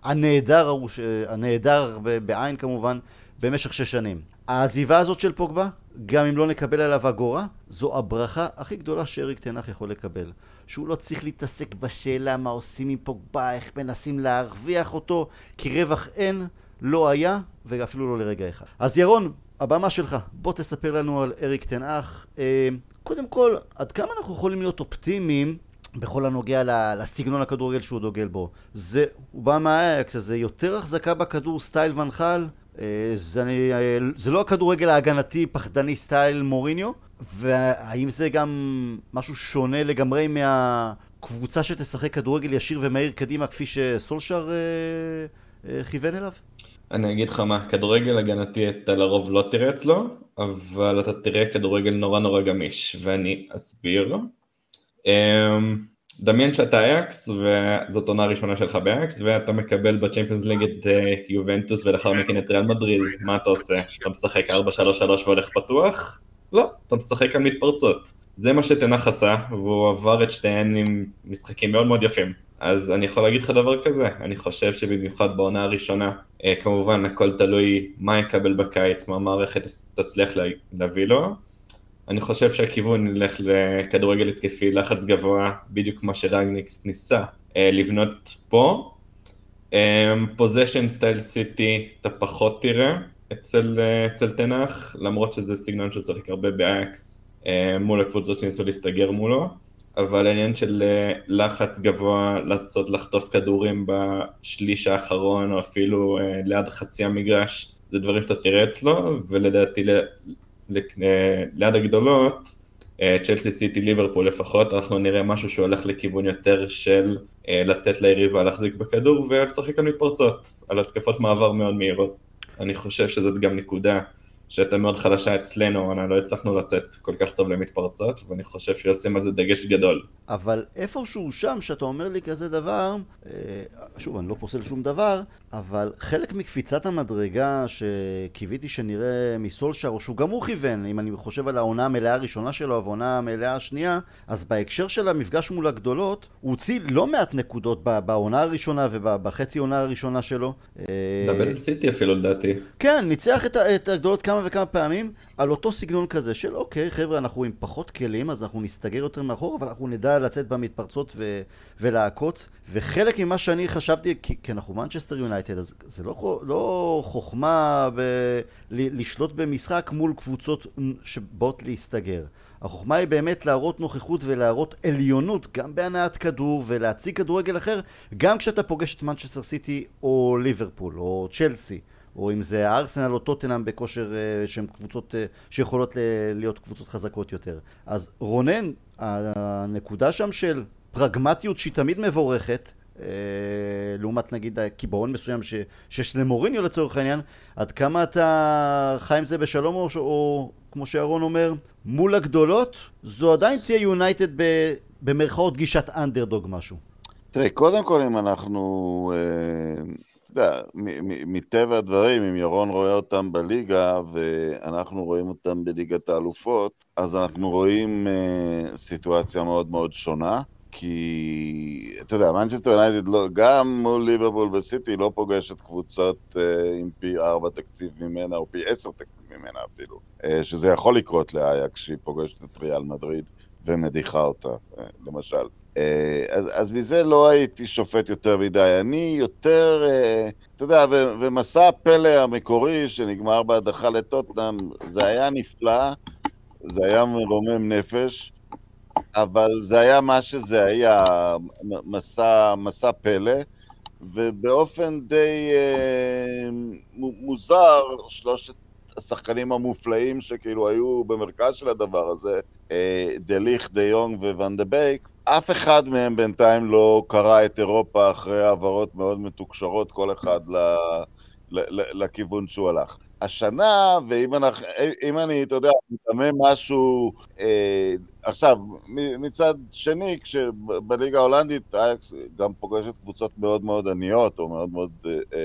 הנהדר ההוא, הנהדר בעין כמובן, במשך שש שנים. העזיבה הזאת של פוגבה, גם אם לא נקבל עליו אגורה, זו הברכה הכי גדולה שאריק תנח יכול לקבל. שהוא לא צריך להתעסק בשאלה מה עושים עם פוגבה, איך מנסים להרוויח אותו, כי רווח אין, לא היה, ואפילו לא לרגע אחד. אז ירון, הבמה שלך, בוא תספר לנו על אריק תנח. אה, קודם כל, עד כמה אנחנו יכולים להיות אופטימיים בכל הנוגע לסגנון הכדורגל שהוא דוגל בו. זה, הוא בא מאייאקס, זה יותר החזקה בכדור סטייל ואן חאל, אה, זה, אה, זה לא הכדורגל ההגנתי פחדני סטייל מוריניו, והאם זה גם משהו שונה לגמרי מהקבוצה שתשחק כדורגל ישיר ומהיר קדימה כפי שסולשר אה, אה, כיוון אליו? אני אגיד לך מה, כדורגל הגנתי אתה לרוב לא תראה אצלו, אבל אתה תראה כדורגל נורא נורא גמיש, ואני אסביר. אמ, דמיין שאתה אייקס, וזאת עונה ראשונה שלך באייקס, ואתה מקבל בצ'מפיונס ליג את אה, יובנטוס ולאחר מכן את ריאל מדריד, מה אתה עושה? אתה משחק 4-3-3 והולך פתוח? לא, אתה משחק על מתפרצות. זה מה שתנח עשה, והוא עבר את שתיהן עם משחקים מאוד מאוד יפים. אז אני יכול להגיד לך דבר כזה, אני חושב שבמיוחד בעונה הראשונה, אה, כמובן הכל תלוי מה יקבל בקיץ, מה המערכת תצליח להביא לו, אני חושב שהכיוון ילך לכדורגל התקפי, לחץ גבוה, בדיוק מה שרנגניק ניסה אה, לבנות פה. possession סטייל סיטי אתה פחות תראה אצל, אה, אצל תנח, למרות שזה סגנון שהוא ששיחק הרבה באייאקס אה, מול הקבוצות שניסו להסתגר מולו, אבל העניין של לחץ גבוה, לעשות לחטוף כדורים בשליש האחרון או אפילו ליד חצי המגרש, זה דברים שאתה תראה אצלו, ולדעתי ליד הגדולות, אה, צ'לסי סיטי ליברפול לפחות, אנחנו נראה משהו שהולך לכיוון יותר של אה, לתת ליריבה להחזיק בכדור ולשחק על מתפרצות, על התקפות מעבר מאוד מהירות. אני חושב שזאת גם נקודה שהייתה מאוד חלשה אצלנו, לא הצלחנו לצאת כל כך טוב למתפרצות, ואני חושב שישים על זה דגש גדול. אבל איפשהו שם, שאתה אומר לי כזה דבר, אה, שוב, אני לא פוסל שום דבר, אבל חלק מקפיצת המדרגה שקיוויתי שנראה מסולשר, או שהוא גם הוא כיוון, אם אני חושב על העונה המלאה הראשונה שלו והעונה המלאה השנייה, אז בהקשר של המפגש מול הגדולות, הוא הוציא לא מעט נקודות בעונה הראשונה ובחצי עונה הראשונה שלו. דאבל סיטי אפילו לדעתי. כן, ניצח את, את הגדולות כמה וכמה פעמים על אותו סגנון כזה של אוקיי, חבר'ה, אנחנו עם פחות כלים, אז אנחנו נסתגר יותר מאחור, אבל אנחנו נדע לצאת במתפרצות ו- ולעקוץ. וחלק ממה שאני חשבתי, כי, כי אנחנו מנצ'סטר יונייטד, אז זה לא, לא חוכמה ב- לשלוט במשחק מול קבוצות שבאות להסתגר. החוכמה היא באמת להראות נוכחות ולהראות עליונות גם בהנעת כדור ולהציג כדורגל אחר גם כשאתה פוגש את מנצ'סטר סיטי או ליברפול או צ'לסי. או אם זה הארסנל או טוטנאם בכושר uh, שהן קבוצות uh, שיכולות להיות קבוצות חזקות יותר. אז רונן, הנקודה שם של פרגמטיות שהיא תמיד מבורכת, uh, לעומת נגיד הקיבעון מסוים ש, שיש למוריניו לצורך העניין, עד כמה אתה חי עם זה בשלום או, או כמו שאהרון אומר, מול הגדולות, זו עדיין תהיה יונייטד במרכאות גישת אנדרדוג משהו. תראה, קודם כל אם אנחנו... Uh... יודע, מטבע הדברים, אם ירון רואה אותם בליגה ואנחנו רואים אותם בליגת האלופות, אז אנחנו רואים uh, סיטואציה מאוד מאוד שונה. כי, אתה יודע, מנצ'סטר יונייטד לא, גם מול ליברפול וסיטי לא פוגשת קבוצות uh, עם פי ארבע תקציב ממנה, או פי עשר תקציב ממנה אפילו, uh, שזה יכול לקרות לאייק כשהיא פוגשת את ריאל מדריד ומדיחה אותה, uh, למשל. אה, אז, אז מזה לא הייתי שופט יותר מדי. אני יותר, אה, אתה יודע, ומסע הפלא המקורי שנגמר בהדחה לטוטנאם, זה היה נפלא, זה היה מרומם נפש, אבל זה היה מה שזה היה, מסע, מסע פלא, ובאופן די אה, מוזר, שלושת השחקנים המופלאים שכאילו היו במרכז של הדבר הזה, דליך, דה יונג, ואן דה ביק, אף אחד מהם בינתיים לא קרע את אירופה אחרי העברות מאוד מתוקשרות, כל אחד ל, ל, ל, לכיוון שהוא הלך. השנה, ואם אנחנו, אם אני, אתה יודע, מתאמן משהו, אה, עכשיו, מצד שני, כשבליגה ההולנדית אייאקס גם פוגשת קבוצות מאוד מאוד עניות, או מאוד מאוד אה,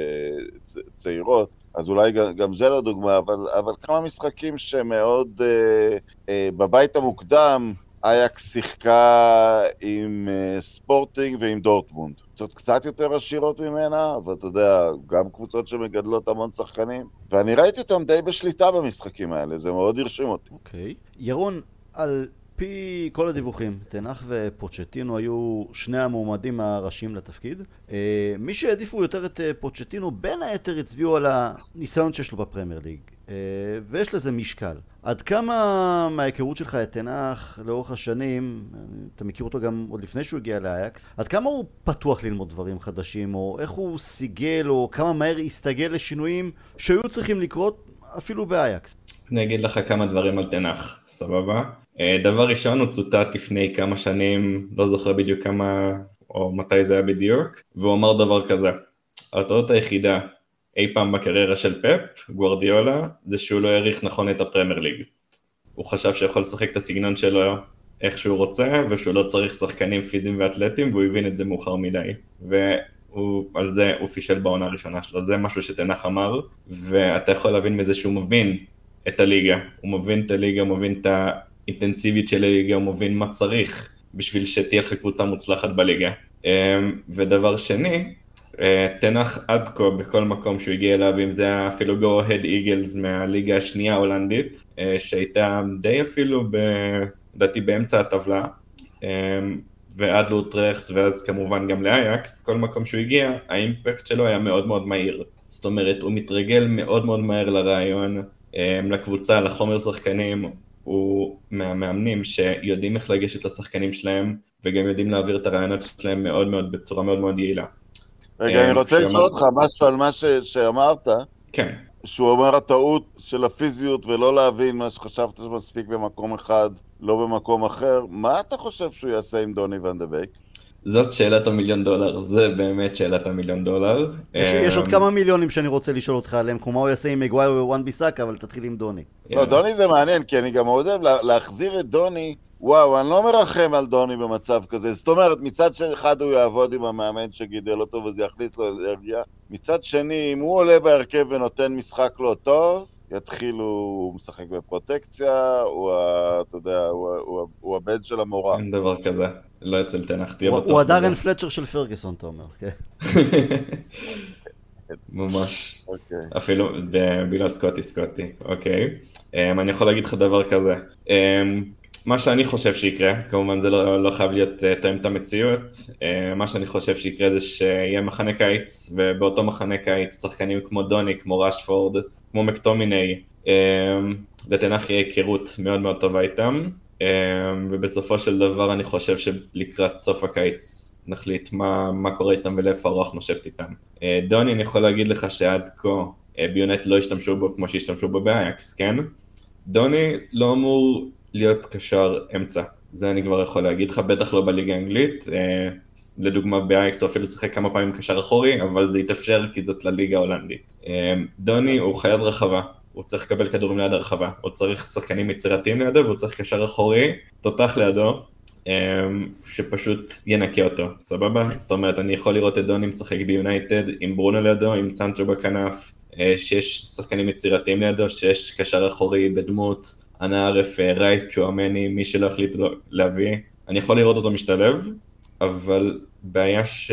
צ, צעירות, אז אולי גם, גם זה לא דוגמה, אבל, אבל כמה משחקים שמאוד אה, אה, בבית המוקדם, אייקס שיחקה עם אה, ספורטינג ועם דורטמונד. קבוצות קצת יותר עשירות ממנה, אבל אתה יודע, גם קבוצות שמגדלות המון שחקנים. ואני ראיתי אותם די בשליטה במשחקים האלה, זה מאוד הרשים אותי. אוקיי. Okay. ירון, על פי כל הדיווחים, תנח ופוצ'טינו היו שני המועמדים הראשיים לתפקיד. אה, מי שהעדיפו יותר את אה, פוצ'טינו, בין היתר הצביעו על הניסיון שיש לו בפרמייר ליג. ויש לזה משקל. עד כמה מההיכרות שלך את תנח לאורך השנים, אתה מכיר אותו גם עוד לפני שהוא הגיע לאייקס, עד כמה הוא פתוח ללמוד דברים חדשים, או איך הוא סיגל, או כמה מהר הסתגל לשינויים שהיו צריכים לקרות אפילו באייקס? אני אגיד לך כמה דברים על תנח, סבבה? אה, דבר ראשון, הוא צוטט לפני כמה שנים, לא זוכר בדיוק כמה, או מתי זה היה בדיוק, והוא אמר דבר כזה, הטעות היחידה אי פעם בקריירה של פפ, גוורדיולה, זה שהוא לא העריך נכון את הפרמייר ליג. הוא חשב שיכול לשחק את הסגנון שלו איך שהוא רוצה, ושהוא לא צריך שחקנים פיזיים ואתלטיים, והוא הבין את זה מאוחר מדי. ועל זה הוא פישל בעונה הראשונה שלו, זה משהו שתנח אמר, ואתה יכול להבין מזה שהוא מבין את הליגה. הוא מבין את הליגה, מבין את האינטנסיביות של הליגה, הוא מבין מה צריך בשביל שתהיה לך קבוצה מוצלחת בליגה. אמ, ודבר שני, תנח עד כה בכל מקום שהוא הגיע אליו, אם זה היה אפילו הד איגלס מהליגה השנייה ההולנדית, אה, שהייתה די אפילו, לדעתי באמצע הטבלה, אה, ועד לאוטרכט ואז כמובן גם לאייקס, כל מקום שהוא הגיע, האימפקט שלו היה מאוד מאוד מהיר. זאת אומרת, הוא מתרגל מאוד מאוד מהר לרעיון, לקבוצה, לחומר שחקנים, הוא מהמאמנים שיודעים איך לגשת לשחקנים שלהם, וגם יודעים להעביר את הרעיונות שלהם מאוד מאוד, בצורה מאוד מאוד יעילה. רגע, אני רוצה לשאול אותך משהו על מה שאמרת. כן. שהוא אומר הטעות של הפיזיות ולא להבין מה שחשבת שמספיק במקום אחד, לא במקום אחר. מה אתה חושב שהוא יעשה עם דוני בייק? זאת שאלת המיליון דולר, זה באמת שאלת המיליון דולר. יש, יש עוד אמ, כמה מיליונים שאני רוצה לשאול אותך עליהם, כמו מה הוא יעשה עם מגווייר ווואן ביסאקה, אבל תתחיל עם דוני. לא, דוני זה מעניין, כי אני גם מאוד אוהב להחזיר את דוני וואו, אני לא מרחם על דוני במצב כזה. זאת אומרת, מצד אחד הוא יעבוד עם המאמן שגידל אותו וזה יכניס לו אנרגיה. מצד שני, אם הוא עולה בהרכב ונותן משחק לא טוב, יתחילו, הוא משחק בפרוטקציה, הוא, אתה יודע, הוא, הוא, הוא הבן של המורה. אין דבר כזה, לא אצל תנח, תהיה בטוח. הוא הדארן פלצ'ר של פרגוסון, אתה אומר, כן. ממש. אוקיי. אפילו בגלל סקוטי סקוטי, אוקיי. Um, אני יכול להגיד לך דבר כזה. Um, מה שאני חושב שיקרה, כמובן זה לא, לא חייב להיות uh, תואם את המציאות, uh, מה שאני חושב שיקרה זה שיהיה מחנה קיץ, ובאותו מחנה קיץ שחקנים כמו דוני, כמו רשפורד, כמו מקטומיני, uh, לתנח יהיה היכרות מאוד מאוד טובה איתם, ובסופו של דבר אני חושב שלקראת סוף הקיץ נחליט מה, מה קורה איתם ולאיפה הרוח נושבת איתם. Uh, דוני, אני יכול להגיד לך שעד כה uh, ביונט לא השתמשו בו כמו שהשתמשו בו באייקס, כן? דוני לא אמור להיות קשר אמצע. זה אני כבר יכול להגיד לך, בטח לא בליגה האנגלית. אה, לדוגמה באייקס הוא אפילו שיחק כמה פעמים קשר אחורי, אבל זה יתאפשר כי זאת לליגה ההולנדית. אה, דוני הוא חייב רחבה, הוא צריך לקבל כדורים ליד הרחבה, הוא צריך שחקנים יצירתיים לידו והוא צריך קשר אחורי, תותח לידו, אה, שפשוט ינקה אותו, סבבה? זאת אומרת, אני יכול לראות את דוני משחק ביונייטד עם ברונו לידו, עם סנצ'ו בכנף, שיש שחקנים יצירתיים לידו, שיש קשר אחורי בדמות אנא ערף, אה, רייס, צ'ואמני, מי שלא החליט להביא, אני יכול לראות אותו משתלב, אבל בעיה ש...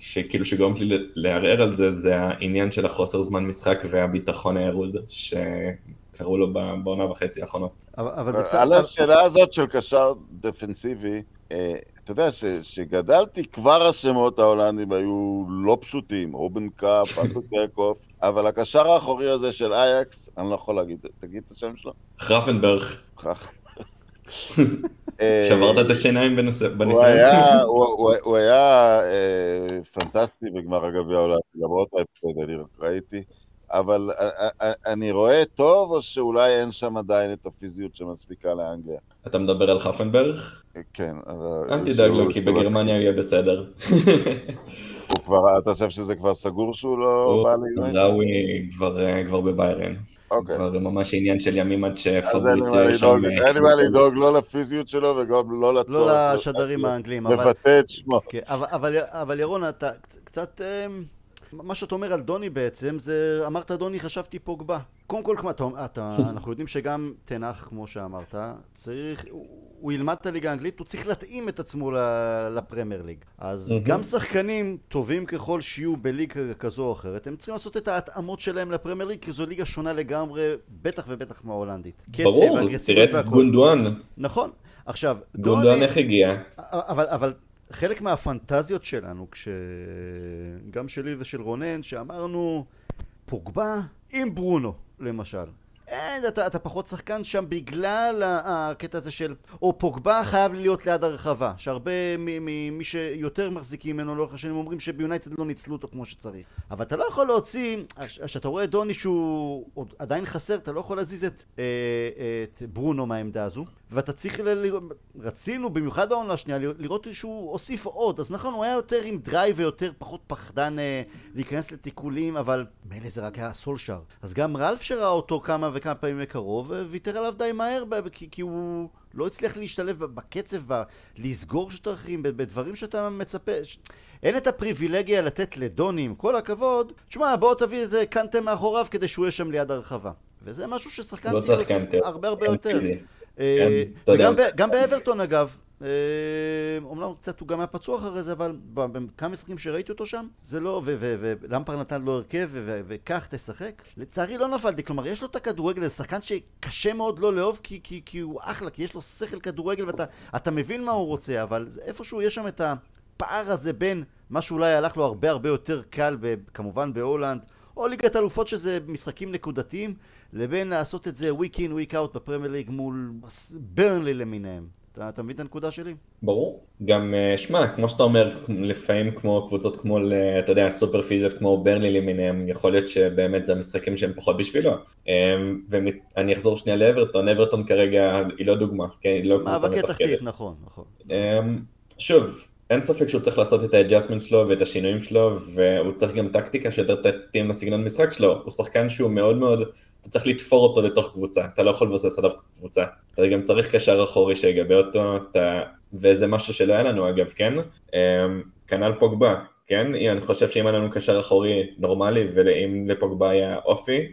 שכאילו שגורמת לי לערער על זה, זה העניין של החוסר זמן משחק והביטחון הירוד שקראו לו בעונה וחצי האחרונות. אבל זה קצת... על השאלה הזאת של קשר דפנסיבי, אה, אתה יודע, שגדלתי, כבר השמות ההולנדים היו לא פשוטים, אובן קאפ, אנטו קרקוף, אבל הקשר האחורי הזה של אייקס, אני לא יכול להגיד, תגיד את השם שלו. חרפנברג. שברת את השיניים בניסיון. הוא היה אה, פנטסטי בגמר הגביע העולם, למרות ההפסד, אני ראיתי. אבל אני רואה טוב, או שאולי אין שם עדיין את הפיזיות שמספיקה לאנגליה? אתה מדבר על חפנברג? כן. אל תדאג לו, כי בגרמניה הוא יהיה בסדר. הוא כבר, אתה חושב שזה כבר סגור שהוא לא בא ליונייטד? מזרעוי כבר, כבר בביירן. אוקיי. כבר ממש עניין של ימים עד אז שפבריציו מה שם... אין לי מה לדאוג לא לפיזיות שלו וגם לא לצורך. לא לשדרים האנגלים, אבל... לבטא את שמו. כן, אבל, אבל, אבל ירון, אתה קצת... מה שאתה אומר על דוני בעצם, זה אמרת דוני, חשבתי פוגבה. קודם כל, כמו, אתה, אתה, אנחנו יודעים שגם תנח, כמו שאמרת, צריך, הוא, הוא ילמד את הליגה האנגלית, הוא צריך להתאים את עצמו לפרמייר ליג. אז מהמם. גם שחקנים טובים ככל שיהיו בליגה כזו או אחרת, הם צריכים לעשות את ההתאמות שלהם לפרמייר ליג, כי זו ליגה שונה לגמרי, בטח ובטח מההולנדית. ברור, תראה את. גונדואן. נכון. עכשיו, גונדואן איך הגיע? אבל, אבל חלק מהפנטזיות שלנו, כש... גם שלי ושל רונן, שאמרנו, פוגבה עם ברונו, למשל. אין, אתה, אתה פחות שחקן שם בגלל הקטע הזה של... או פוגבה חייב להיות ליד הרחבה, שהרבה ממי שיותר מחזיקים ממנו לאורך השנים אומרים שביונייטד לא ניצלו אותו כמו שצריך. אבל אתה לא יכול להוציא, כשאתה רואה דוני שהוא עדיין חסר, אתה לא יכול להזיז את, אה, את ברונו מהעמדה הזו, ואתה צריך, ל... רצינו במיוחד בעונה השנייה לראות שהוא הוסיף עוד, אז נכון, הוא היה יותר עם drive ויותר פחות פחדן אה, להיכנס לתיקולים, אבל מילא זה רק היה סולשר. אז גם רלף שראה אותו כמה וכמה פעמים מקרוב, אה, ויתר עליו די מהר, ב- כי, כי הוא לא הצליח להשתלב בקצב, ב- לסגור שטחים, בדברים שאתה מצפה. ש... אין את הפריבילגיה לתת לדוני, עם כל הכבוד, תשמע, בוא תביא איזה קנטה מאחוריו כדי שהוא יהיה שם ליד הרחבה. וזה משהו ששחקן לא צריך. הרבה הרבה יותר. פיזי. אה, כן, יודע. וגם באברטון אגב, אה, אומנם קצת הוא גם היה פצוע אחרי זה, אבל בכמה משחקים שראיתי אותו שם, זה לא, ולמפר נתן לו הרכב, וכך תשחק. לצערי לא נפלתי, כלומר יש לו את הכדורגל, זה שחקן שקשה מאוד לא לאהוב, כי, כי, כי הוא אחלה, כי יש לו שכל כדורגל ואתה אתה מבין מה הוא רוצה, אבל איפשהו יש שם את הפער הזה בין מה שאולי הלך לו הרבה הרבה יותר קל, כמובן בהולנד, או ליגת אלופות שזה משחקים נקודתיים, לבין לעשות את זה week in week out בפרמייר ליג מול ברנלי למיניהם. אתה, אתה מבין את הנקודה שלי? ברור. גם, אה, שמע, כמו שאתה אומר, לפעמים כמו קבוצות כמו, אתה יודע, סופר פיזיות כמו ברנלי למיניהם, יכול להיות שבאמת זה המשחקים שהם פחות בשבילו. ואני אחזור שנייה לאברטון, אברטון כרגע היא לא דוגמה, כן? היא לא קבוצה מאבקי מתפקדת. תחתית, נכון, נכון. אמ, שוב, אין ספק שהוא צריך לעשות את ה adjustment שלו ואת השינויים שלו, והוא צריך גם טקטיקה שיותר תתאים לסגנון משחק שלו. הוא שחקן שהוא מאוד מאוד, אתה צריך לתפור אותו לתוך קבוצה, אתה לא יכול לבסס עליו קבוצה. אתה גם צריך קשר אחורי שיגבה אותו, אתה... וזה משהו שלא היה לנו אגב, כן? אמ, כנ"ל פוגבה, כן? אני חושב שאם היה לנו קשר אחורי נורמלי, ואם לפוגבה היה אופי,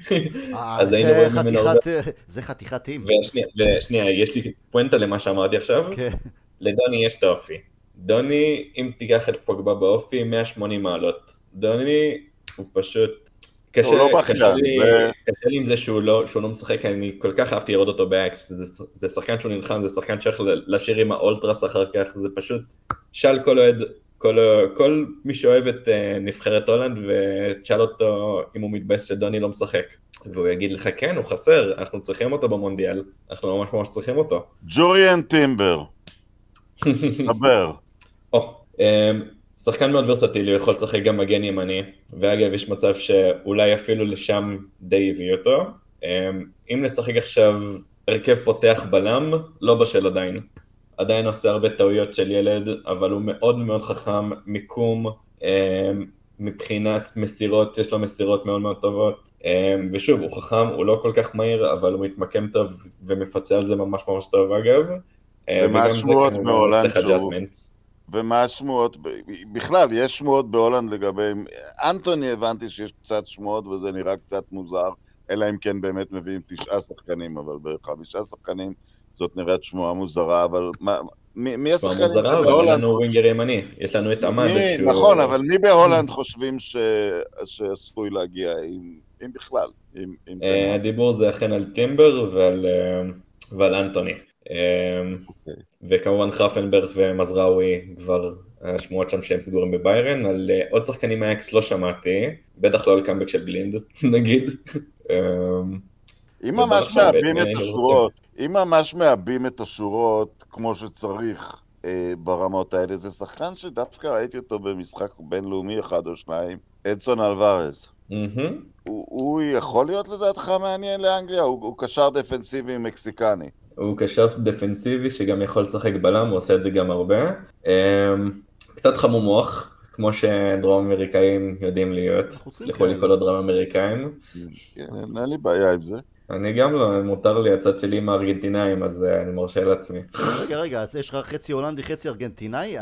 אה, אז זה היינו רואים ממנו הרבה... זה חתיכת team. ושנייה, ושנייה, יש לי פואנטה למה שאמרתי עכשיו. כן. לדוני יש את האופי. דוני, אם תיקח את פוגבה באופי, 180 מעלות. דוני הוא פשוט... קשה, הוא לא קשה, לי, זה- קשה לי עם זה שהוא לא, שהוא לא משחק, אני כל כך אהבתי לראות אותו באייאקס, זה, זה שחקן שהוא נלחם, זה שחקן שהולך לשיר עם האולטרס אחר כך, זה פשוט שאל כל אוהד, כל, כל מי שאוהב את אה, נבחרת הולנד ותשאל אותו אם הוא מתבאס שדוני לא משחק. והוא יגיד לך כן, הוא חסר, אנחנו צריכים אותו במונדיאל, אנחנו ממש ממש צריכים אותו. ג'וריאן טימבר, דבר. או, אמ, שחקן מאוד ורסטילי, הוא יכול לשחק גם מגן ימני, ואגב, יש מצב שאולי אפילו לשם די הביא אותו. אמ, אם נשחק עכשיו הרכב פותח בלם, לא בשל עדיין. עדיין עושה הרבה טעויות של ילד, אבל הוא מאוד מאוד חכם, מיקום, אמ, מבחינת מסירות, יש לו מסירות מאוד מאוד טובות. ושוב, הוא חכם, הוא לא כל כך מהיר, אבל הוא מתמקם טוב ומפצה על זה ממש ממש טוב אגב. אה, ומה השמועות מהולנד שהוא-. ומה השמועות, בכלל, יש שמועות בהולנד לגבי... אנטוני הבנתי שיש קצת שמועות וזה נראה קצת מוזר, אלא אם כן באמת מביאים תשעה שחקנים, אבל בחמישה שחקנים זאת נראית שמועה מוזרה, אבל מה... מי, מי השחקנים מוזרה, אבל אין לנו winger ימני, יש לנו את שהוא... נכון, אבל מי בהולנד חושבים ש... שעשוי להגיע, אם, אם בכלל? אם, אם אה, הדיבור זה אכן על טימבר ועל, אה, ועל אנטוני. אה, אוקיי. וכמובן חרפנברך ומזרעוי כבר השמועות שם שהם סגורים בביירן, על אה, עוד שחקנים מאייאקס לא שמעתי, בטח לא על קאמבק של בלינד, נגיד. אה, אם ממש מעבים את השורות, אם ממש מעבים את השורות כמו שצריך אה, ברמות האלה, זה שחקן שדווקא ראיתי אותו במשחק בינלאומי אחד או שניים, אדסון אלוורז. מהמם. הוא, הוא יכול להיות לדעתך מעניין לאנגליה? הוא, הוא קשר דפנסיבי מקסיקני. הוא קשר דפנסיבי שגם יכול לשחק בלם, הוא עושה את זה גם הרבה. אמ, קצת חמום מוח, כמו שדרום אמריקאים יודעים להיות. סליחו לי. כל הדרום אמריקאים. כן, אין לי בעיה עם זה. אני גם לא, מותר לי הצד שלי עם הארגנטינאים, אז אה, אני מרשה לעצמי. רגע, רגע, אז יש לך חצי הולנדי, חצי ארגנטינאי?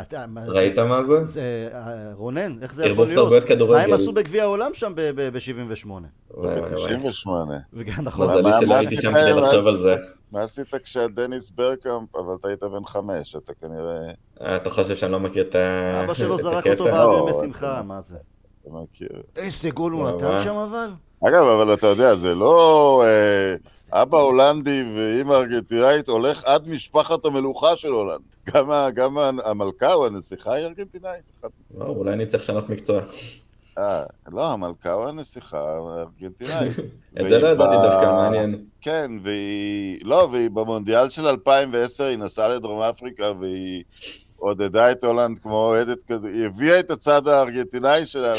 ראית מה זה? זה, אה, רונן, איך זה יכול להיות? מה הם עשו בגביע העולם שם ב-78? וואי, וואי, וואי. ב-98. נכון. מזלי שלא הייתי שם כדי לחשוב על זה. מה עשית כשדניס ברקאמפ, אבל אתה היית בן חמש, אתה כנראה אה, אתה חושב שאני לא מכיר את ה... אבא שלו זרק הקטע? אותו באוויר לא, משמחה, אתה- מה זה? אתה מכיר. איזה גול הוא נתן. שם אבל? אגב, אבל אתה יודע, זה לא... אה, אבא הולנדי ואימא ארגנטינאית הולך עד משפחת המלוכה של הולנד. גם, המלכה או הנסיכה היא ארגנטינאית. לא, אולי אני צריך לשנות מקצוע. אה, לא, המלכה או הנסיכה ארגנטינאית. את זה לא ידעתי דווקא, מעניין. כן, והיא... לא, והיא במונדיאל של 2010, היא נסעה לדרום אפריקה והיא עודדה את הולנד כמו אוהדת כזה, היא הביאה את הצד הארגנטינאי שלה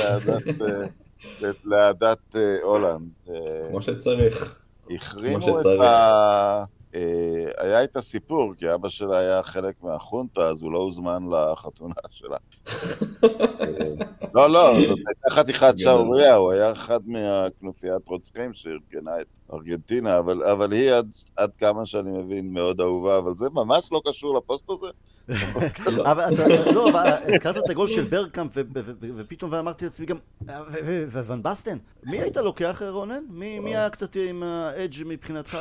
לאהדת, אה, אה, הולנד. אה, כמו שצריך. החרימו כמו את. ה... אה, היה את הסיפור, כי אבא שלה היה חלק מהחונטה, אז הוא לא הוזמן לחתונה שלה. אה, לא, לא, זאת הייתה חתיכת שערורייה, הוא היה אחד מהכנופיית רוצחים שארגנה את ארגנטינה, אבל, אבל היא עד, עד כמה שאני מבין מאוד אהובה, אבל זה ממש לא קשור לפוסט הזה. אבל אתה, לא, אבל הזכרת את הגול של ברקאמפ, ופתאום ואמרתי לעצמי גם, ו- וואן בסטן, מי היית לוקח, רונן? מי מי היה קצת עם ה edge מבחינתך?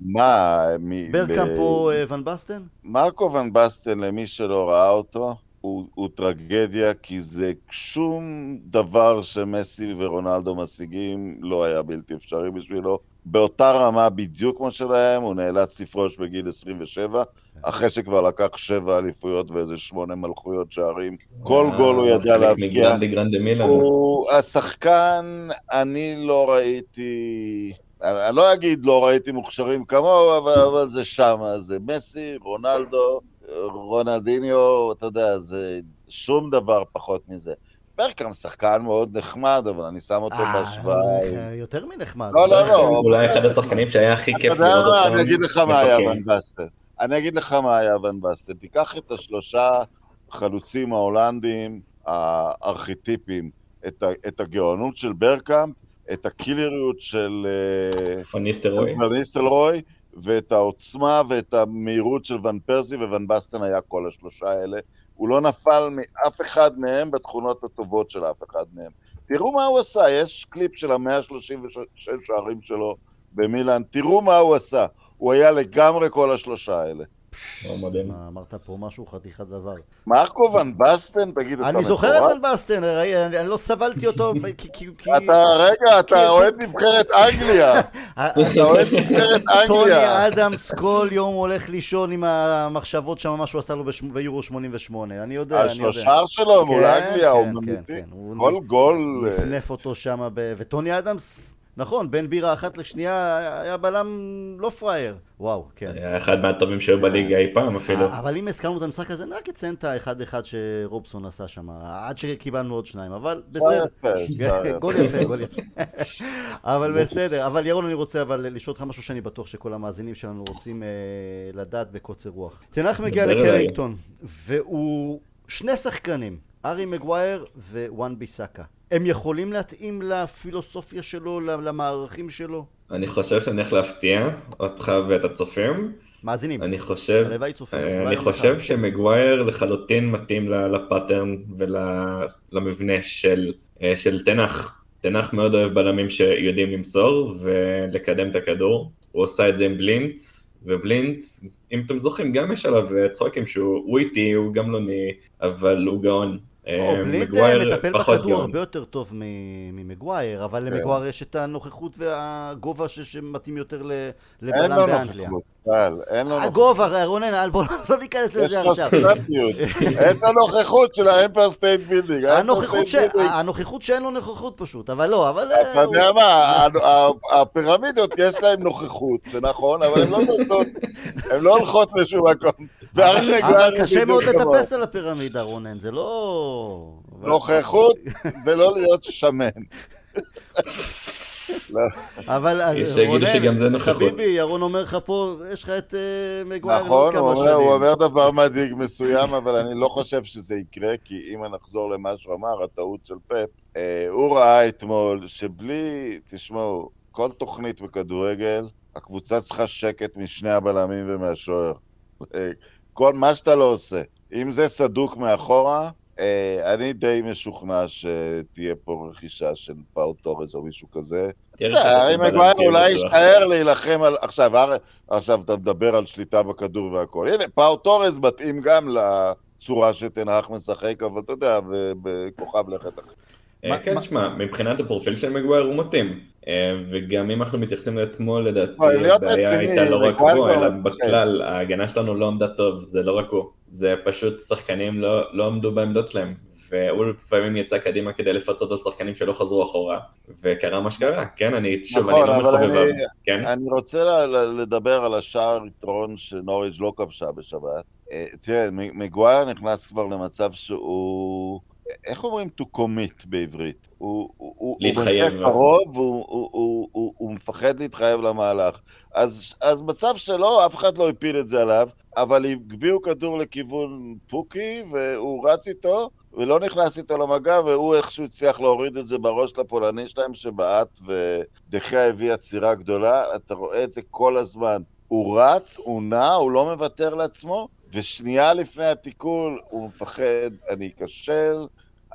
מה, מ... ברקאמפ או אה, ואן בסטן? מרקו ון בסטן, למי שלא ראה אותו, הוא, הוא טרגדיה, כי זה שום דבר שמסי ורונלדו משיגים לא היה בלתי אפשרי בשבילו. באותה רמה בדיוק כמו שלהם, הוא נאלץ לפרוש בגיל 27, אחרי שכבר לקח שבע אליפויות ואיזה שמונה מלכויות שערים. כל אה, גול הוא ידע להבקיע. מילאן. הוא השחקן, אני לא ראיתי, אני אני לא אגיד לא ראיתי מוכשרים כמוהו, אבל, אבל זה שמה, זה מסי, רונלדו, רונלדיניו, אתה יודע, זה שום דבר פחות מזה. ברקאם שחקן מאוד נחמד, אבל אני שם אותו בהשוואה. אה, יותר מנחמד. לא, לא, לא. אולי אחד השחקנים שהיה הכי אתה כיף יודע לראות מה, אותם. אני אגיד לך מה היה. ון בסטן. אני אגיד לך מה היה ון בסטן. תיקח את השלושה חלוצים ההולנדים הארכיטיפיים, את, את הגאונות של ברקאמפ, את הקילריות של אה, פניסטרוי. ון ניסטלרוי, ואת העוצמה ואת המהירות של ון פרסי, וון בסטן היה כל השלושה האלה. הוא לא נפל מאף אחד מהם בתכונות הטובות של אף אחד מהם. תראו מה הוא עשה, יש קליפ של המאה ה-36 שערים שלו במילאן, תראו מה הוא עשה. הוא היה לגמרי כל השלושה האלה. לא מדהים. אמרת פה משהו חתיכת דבר. מרקו ון בסטן, תגיד, אתה אני זוכר את מטורף? ואן בסטן, ראי, אני לא סבלתי אותו כי... אתה, רגע, אתה אוהד נבחרת אנגליה. אתה אוהד נבחרת טוני אנגליה. אדמס כל יום הולך לישון עם המחשבות שם, מה שהוא עשה לו ביורו 88. אני יודע, אני יודע. השלושר שלו מול כן, אנגליה, הוא כן, כן. הוא כל גול... אה, נפנף אותו שם. וטוני אדמס, נכון, בין בירה אחת לשנייה היה בלם לא פראייר. וואו, כן. היה אחד מהטובים שהיו בליגה אי פעם אפילו. אבל אם הזכרנו את המשחק הזה, רק אציין את האחד אחד שרובסון עשה שם, עד שקיבלנו עוד שניים, אבל בסדר. גול יפה, גול יפה. אבל בסדר, אבל ירון, אני רוצה אבל לשאול אותך משהו שאני בטוח שכל המאזינים שלנו רוצים אה, לדעת בקוצר רוח. תנח מגיע. לקרינגטון, והוא שני שחקנים, הארי מגווייר ו-וואן ביסאקה. הם יכולים להתאים לפילוסופיה שלו, למערכים שלו? אני חושב שאני הולך להפתיע אותך ואת הצופים. מאזינים. אני חושב. אה, אני חושב. שמגווייר לחלוטין מתאים ל pattern ולמבנה של, אה, של תנח. תנח מאוד אוהב בלמים שיודעים למסור ולקדם את הכדור. הוא עושה את זה עם בלינד, ובלינד, אם אתם זוכרים, גם יש עליו אה, צחוקים שהוא הוא איטי, הוא גמלוני, אבל הוא גאון. אה, או, בלינד מגווייר מטפל פחות בכדור גאון. הרבה יותר טוב ממגווייר, אבל כן. למגווייר יש את הנוכחות והגובה שמתאים יותר ל- אין לבלם לו באנגליה. טל, אין לו נוכחות. הגובה, רונן, בוא לא ניכנס יש לזה לו עכשיו. סנאפיות. אין לו נוכחות של ה Empire State Building. הנוכחות שאין לו נוכחות פשוט, אבל לא, אבל... אתה אה, הוא- יודע מה, הפירמידות יש להן נוכחות, זה נכון, אבל הן לא נותנות, הן לא הולכות לשום מקום. אבל קשה מאוד. לטפס על הפירמידה, רונן, זה לא... נוכחות זה לא להיות שמן. אבל שיגידו רונן, שגם זה נוכחות. חביבי, ירון אומר לך פה, יש לך את אה, מגווייר נכון, כמה הוא אומר- שנים. הוא אומר דבר מדאיג מסוים, אבל אני לא חושב שזה יקרה, כי אם נחזור למה שהוא אמר, הטעות של פפ, אה, הוא ראה אתמול שבלי, תשמעו, כל תוכנית בכדורגל, הקבוצה צריכה שקט משני הבלמים ומהשוער. אה, כל מה שאתה לא עושה. אם זה סדוק מאחורה, אה, אני די משוכנע שתהיה פה רכישה של פאו תורז או מישהו כזה. בלם, מגווייר אולי. ישתער להילחם על... עכשיו, עכשיו אתה מדבר על שליטה בכדור והכל. הנה, פאו תורז מתאים גם לצורה שתנח משחק, אבל אתה יודע, בכוכב לכת אחר. אה, מה- כן, שמע, מבחינת הפרופיל של מגווייר הוא מתאים. אה, וגם אם אנחנו מתייחסים לאתמול, לדעתי, הבעיה הייתה לא רק בו, כבר אלא משחק. בכלל, ההגנה שלנו לא עמדה טוב, זה לא רק הוא. זה פשוט שחקנים לא לא עמדו בעמדות שלהם. והוא לפעמים יצא קדימה כדי לפצות על שחקנים שלא חזרו אחורה, וקרה מה שקרה, כן, אני, שוב, נכון, אני לא אבל מחובביו, אני- כן? אני רוצה לדבר על השער יתרון שנוריץ' לא כבשה בשבת. אה, תראה, מגווייר נכנס כבר למצב שהוא... איך אומרים to commit בעברית? הוא, הוא, להתחייב. הוא קרוב, הוא, הוא, הוא, הוא, הוא מפחד להתחייב למהלך. אז, אז מצב שלו, אף אחד לא הפיל את זה עליו, אבל הגביהו כדור לכיוון פוקי, והוא רץ איתו, ולא נכנס איתו למגע, והוא איכשהו הצליח להוריד את זה בראש לפולני שלהם, שבעט, ודחיה הביא עצירה גדולה, אתה רואה את זה כל הזמן. הוא רץ, הוא נע, הוא לא מוותר לעצמו, ושנייה לפני התיקול הוא מפחד, אני אכשל,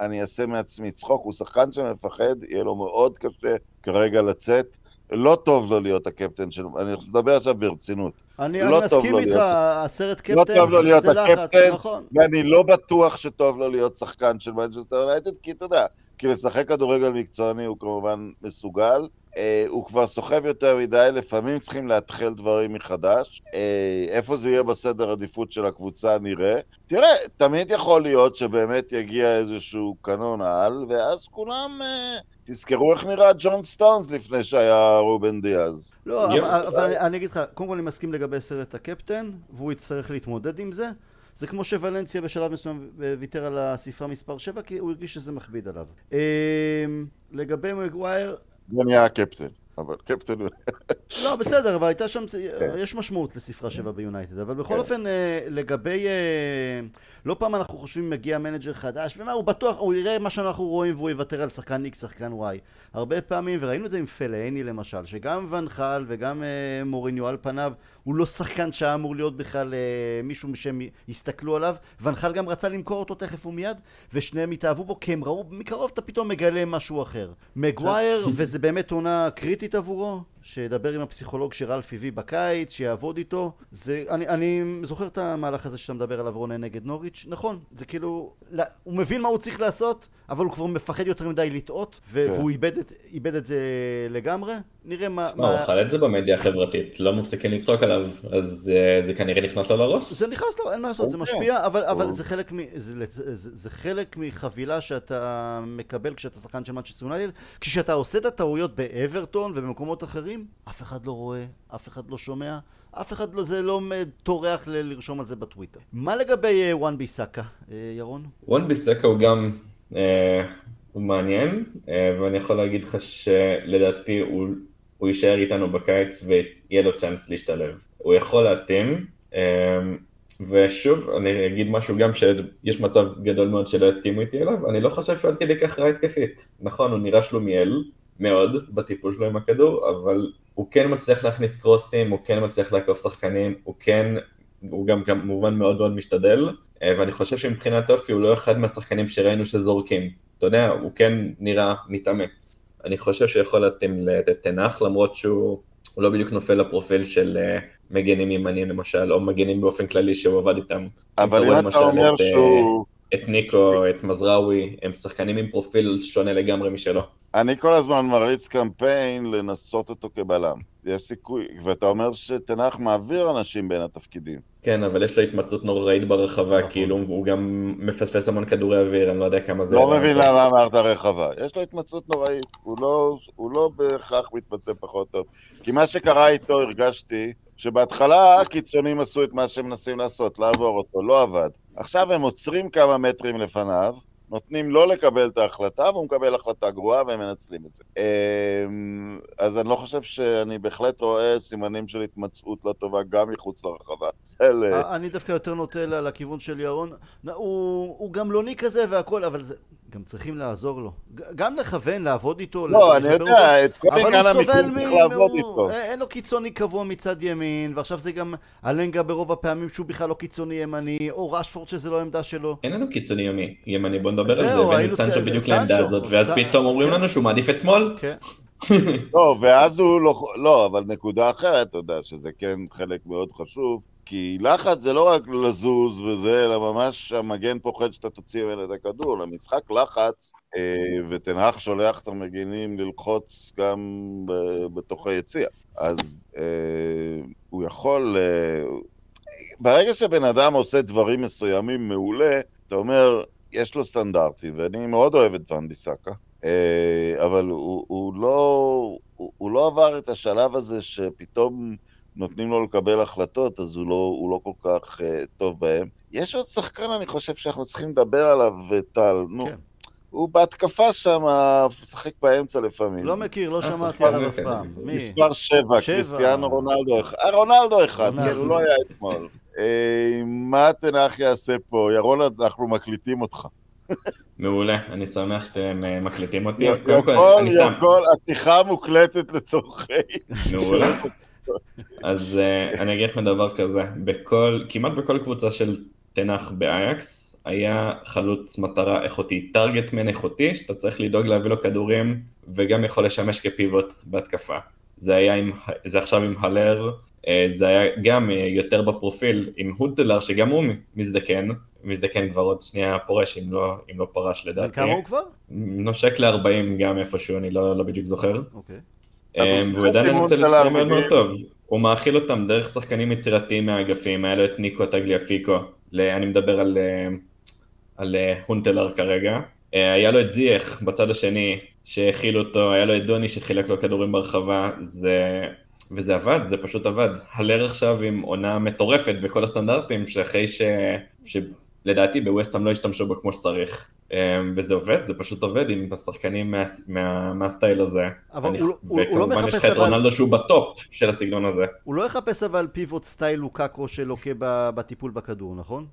אני אעשה מעצמי צחוק, הוא שחקן שמפחד, יהיה לו מאוד קשה כרגע לצאת. לא טוב לו להיות הקפטן שלו, אני מדבר עכשיו ברצינות. אני לא אני מסכים איתך, הסרט לא קפטן, טוב לו להיות הקפטן, נכון. ואני לא בטוח שטוב לו להיות שחקן של מנצ'סטר יונייטד, כי אתה יודע, כי לשחק כדורגל מקצועני הוא כמובן מסוגל, אה, הוא כבר סוחב יותר מדי, לפעמים צריכים להתחיל דברים מחדש. אה, איפה זה יהיה בסדר עדיפות של הקבוצה נראה. תראה, תמיד יכול להיות שבאמת יגיע איזשהו קנון על, ואז כולם... אה, תזכרו איך נראה ג'ון סטונס לפני שהיה רובן דיאז. לא. אבל, אבל אני, אני אגיד לך, קודם כל אני מסכים לגבי סרט הקפטן, והוא יצטרך להתמודד עם זה. זה כמו שוולנסיה בשלב מסוים ויתר על הספרה מספר 7, כי הוא הרגיש שזה מכביד עליו. אמ, לגבי מגווייר, זה נהיה הקפטן, אבל קפטן. לא, בסדר, אבל הייתה שם, כן. יש משמעות לספרה 7 ביונייטד, אבל בכל כן. אופן, אה, לגבי, אה, לא פעם אנחנו חושבים מגיע מנג'ר חדש, ומה, הוא בטוח, הוא יראה מה שאנחנו רואים והוא יוותר על שחקן X, שחקן Y. הרבה פעמים, וראינו את זה עם פלאייני למשל, שגם ואן חאל וגם אה, מוריניו על פניו, הוא לא שחקן שהיה אמור להיות בכלל אה, מישהו שהם יסתכלו עליו, ונחל גם רצה למכור אותו תכף ומיד, ושניהם התאהבו בו, כי הם ראו, מקרוב אתה פתאום מגלה משהו אחר. מגווייר, וזה באמת עונה קריטית עבורו, שידבר עם הפסיכולוג שרלף הביא בקיץ, שיעבוד איתו. זה, אני, אני זוכר את המהלך הזה שאתה מדבר עליו רונן נגד נוריץ', נכון, זה כאילו, לא, הוא מבין מה הוא צריך לעשות, אבל הוא כבר מפחד יותר מדי לטעות, ו- כן. והוא איבד את, איבד את זה לגמרי. נראה מה... שמע, הוא אכל את זה במדיה החברתית, לא מפסיקים לצחוק עליו, אז אה, זה כנראה נכנס לו לראש. זה נכנס לו, אין מה לעשות, זה אוקיי. משפיע, אבל, אבל. זה, חלק מ, זה, זה, זה, זה חלק מחבילה שאתה מקבל כשאתה שחקן של מנצ'סטר יונייטד. כשאתה עושה את הטעויות באברטון ובמקומות אחרים, אף אחד לא רואה, אף אחד לא שומע, אף אחד לא, זה לא טורח ל- לרשום על זה בטוויטר. מה לגבי וואן ביסאקה, אה, ירון? וואן ביסאקה הוא גם, אה, הוא מעניין, אה, ואני יכול להגיד לך שלדעתי הוא, הוא יישאר איתנו בקיץ ויהיה לו צ'אנס להשתלב. הוא יכול להתאים, אה, ושוב, אני אגיד משהו גם שיש מצב גדול מאוד שלא יסכימו איתי אליו, אני לא חושב שהוא עד כדי כך רע התקפית. נכון, הוא נראה שלומיאל מאוד בטיפול שלו עם הכדור, אבל הוא כן מצליח להכניס קרוסים, הוא כן מצליח לעקוף שחקנים, הוא כן, הוא גם כמובן מאוד מאוד משתדל, אה, ואני חושב שמבחינת אופי הוא לא אחד מהשחקנים שראינו שזורקים. אתה יודע, הוא כן נראה מתאמץ. אני חושב שיכול להתאים לתנח, למרות שהוא הוא לא בדיוק נופל לפרופיל של אה, מגנים ימניים למשל, או מגנים באופן כללי שהוא עבד איתם. אבל אם אתה למשל אומר את, אה, שהוא... את ניקו, את מזרעוי, הם שחקנים עם פרופיל שונה לגמרי משלו. אני כל הזמן מריץ קמפיין לנסות אותו כבלם. יש סיכוי, ואתה אומר שתנח מעביר אנשים בין התפקידים. כן, אבל יש לו התמצאות נוראית ברחבה, נכון. כאילו, הוא גם מפספס המון כדורי אוויר, אני לא יודע כמה זה... לא מבין. למה אמרת רחבה. יש לו התמצאות נוראית, הוא לא, הוא לא בהכרח מתמצא פחות טוב. כי מה שקרה איתו, הרגשתי שבהתחלה הקיצונים עשו את מה שהם מנסים לעשות, לעבור אותו, לא עבד. עכשיו הם עוצרים כמה מטרים לפניו, נותנים לו לקבל את ההחלטה, והוא מקבל החלטה גרועה והם מנצלים את זה. אמ, אז אני לא חושב שאני בהחלט רואה סימנים של התמצאות לא טובה גם מחוץ לרחבה. אני דווקא יותר נוטה לכיוון של ירון. הוא הוא גמלוני כזה והכל, אבל זה... גם צריכים לעזור לו. גם לכוון, לעבוד איתו. לא, אני יודע, את כל אבל עניין המיקום. צריך לעבוד הוא- איתו. אה, אין לו קיצוני קבוע מצד ימין, ועכשיו זה גם אלנגה ברוב הפעמים שהוא בכלל לא קיצוני ימני, או רשפורד שזה לא העמדה שלו. אין לנו קיצוני ימי, ימני, בוא נדבר על זה, הבאנו את סנצ'ו בדיוק לעמדה הזאת, ואז פתאום אומרים כן. לנו שהוא מעדיף את שמאל. כן. לא, ואז הוא לא... לא, אבל נקודה אחרת, אתה יודע, שזה כן חלק מאוד חשוב, כי לחץ זה לא רק לזוז וזה, אלא ממש המגן פוחד שאתה תוציא ממנו את הכדור. למשחק לחץ, אה, ותנח שולח את המגינים ללחוץ גם בתוך היציע. אז אה, הוא יכול... אה, ברגע שבן אדם עושה דברים מסוימים מעולה, אתה אומר, יש לו סטנדרטי, ואני מאוד אוהב את ואן ביסאקה. אבל הוא, הוא, לא, הוא, הוא לא עבר את השלב הזה שפתאום נותנים לו לקבל החלטות, אז הוא לא, הוא לא כל כך uh, טוב בהם. יש עוד שחקן, אני חושב שאנחנו צריכים לדבר עליו, טל. נו, כן. הוא בהתקפה שם, משחק באמצע לפעמים. לא מכיר, לא אה, שמעתי עליו אף. פעם. מי? מספר שבע, שבע. קריסטיאנו רונלדו אחד. אה, רונלדו אחד. כן, הוא לא היה אתמול. מה תנח יעשה פה? ירון, אנחנו מקליטים אותך. מעולה, אני שמח שאתם מקליטים אותי. קודם כל, כל, אני יא סתם, כל, השיחה מוקלטת לצורכי... מעולה. אז אה, אני אגיד לכם דבר כזה, בכל, כמעט בכל קבוצה של תנח באייקס, היה חלוץ מטרה איכותי, טרגטמן איכותי, שאתה צריך לדאוג להביא לו כדורים, וגם יכול לשמש כפיבוט בהתקפה. זה היה עם, זה עכשיו עם הלר, אה, זה היה גם אה, יותר בפרופיל עם הודלר, שגם הוא מזדקן, מזדקן כבר עוד שנייה פורש, אם לא, אם לא פרש לדעתי. כמה הוא כבר? נושק ל-40 גם איפשהו, אני לא, לא בדיוק זוכר. אוקיי. שיחק והוא יודע לנצל את זה מאוד מאוד. טוב. הוא מאכיל אותם דרך שחקנים יצירתיים מהאגפים, היה לו את ניקו טגליאפיקו, אני מדבר על, אה, על אה, הונטלר כרגע. אה, היה לו את זייח בצד השני, שהכיל אותו, היה לו את דוני שחילק לו כדורים ברחבה, זה... וזה עבד, זה פשוט עבד. הלר עכשיו עם עונה מטורפת בכל הסטנדרטים, שאחרי ש... שלדעתי בווסטהאם לא השתמשו בו כמו שצריך. אמ, וזה עובד, זה פשוט עובד עם השחקנים מה, מה, מהסטייל הזה. אבל אני, הוא לא- הוא- הוא לא וכמובן יש לך את רונלדו שהוא ב top של הסגנון הזה. הוא לא יחפש אבל pivot style לוקאקו שלוקה ב- בטיפול בכדור, נכון?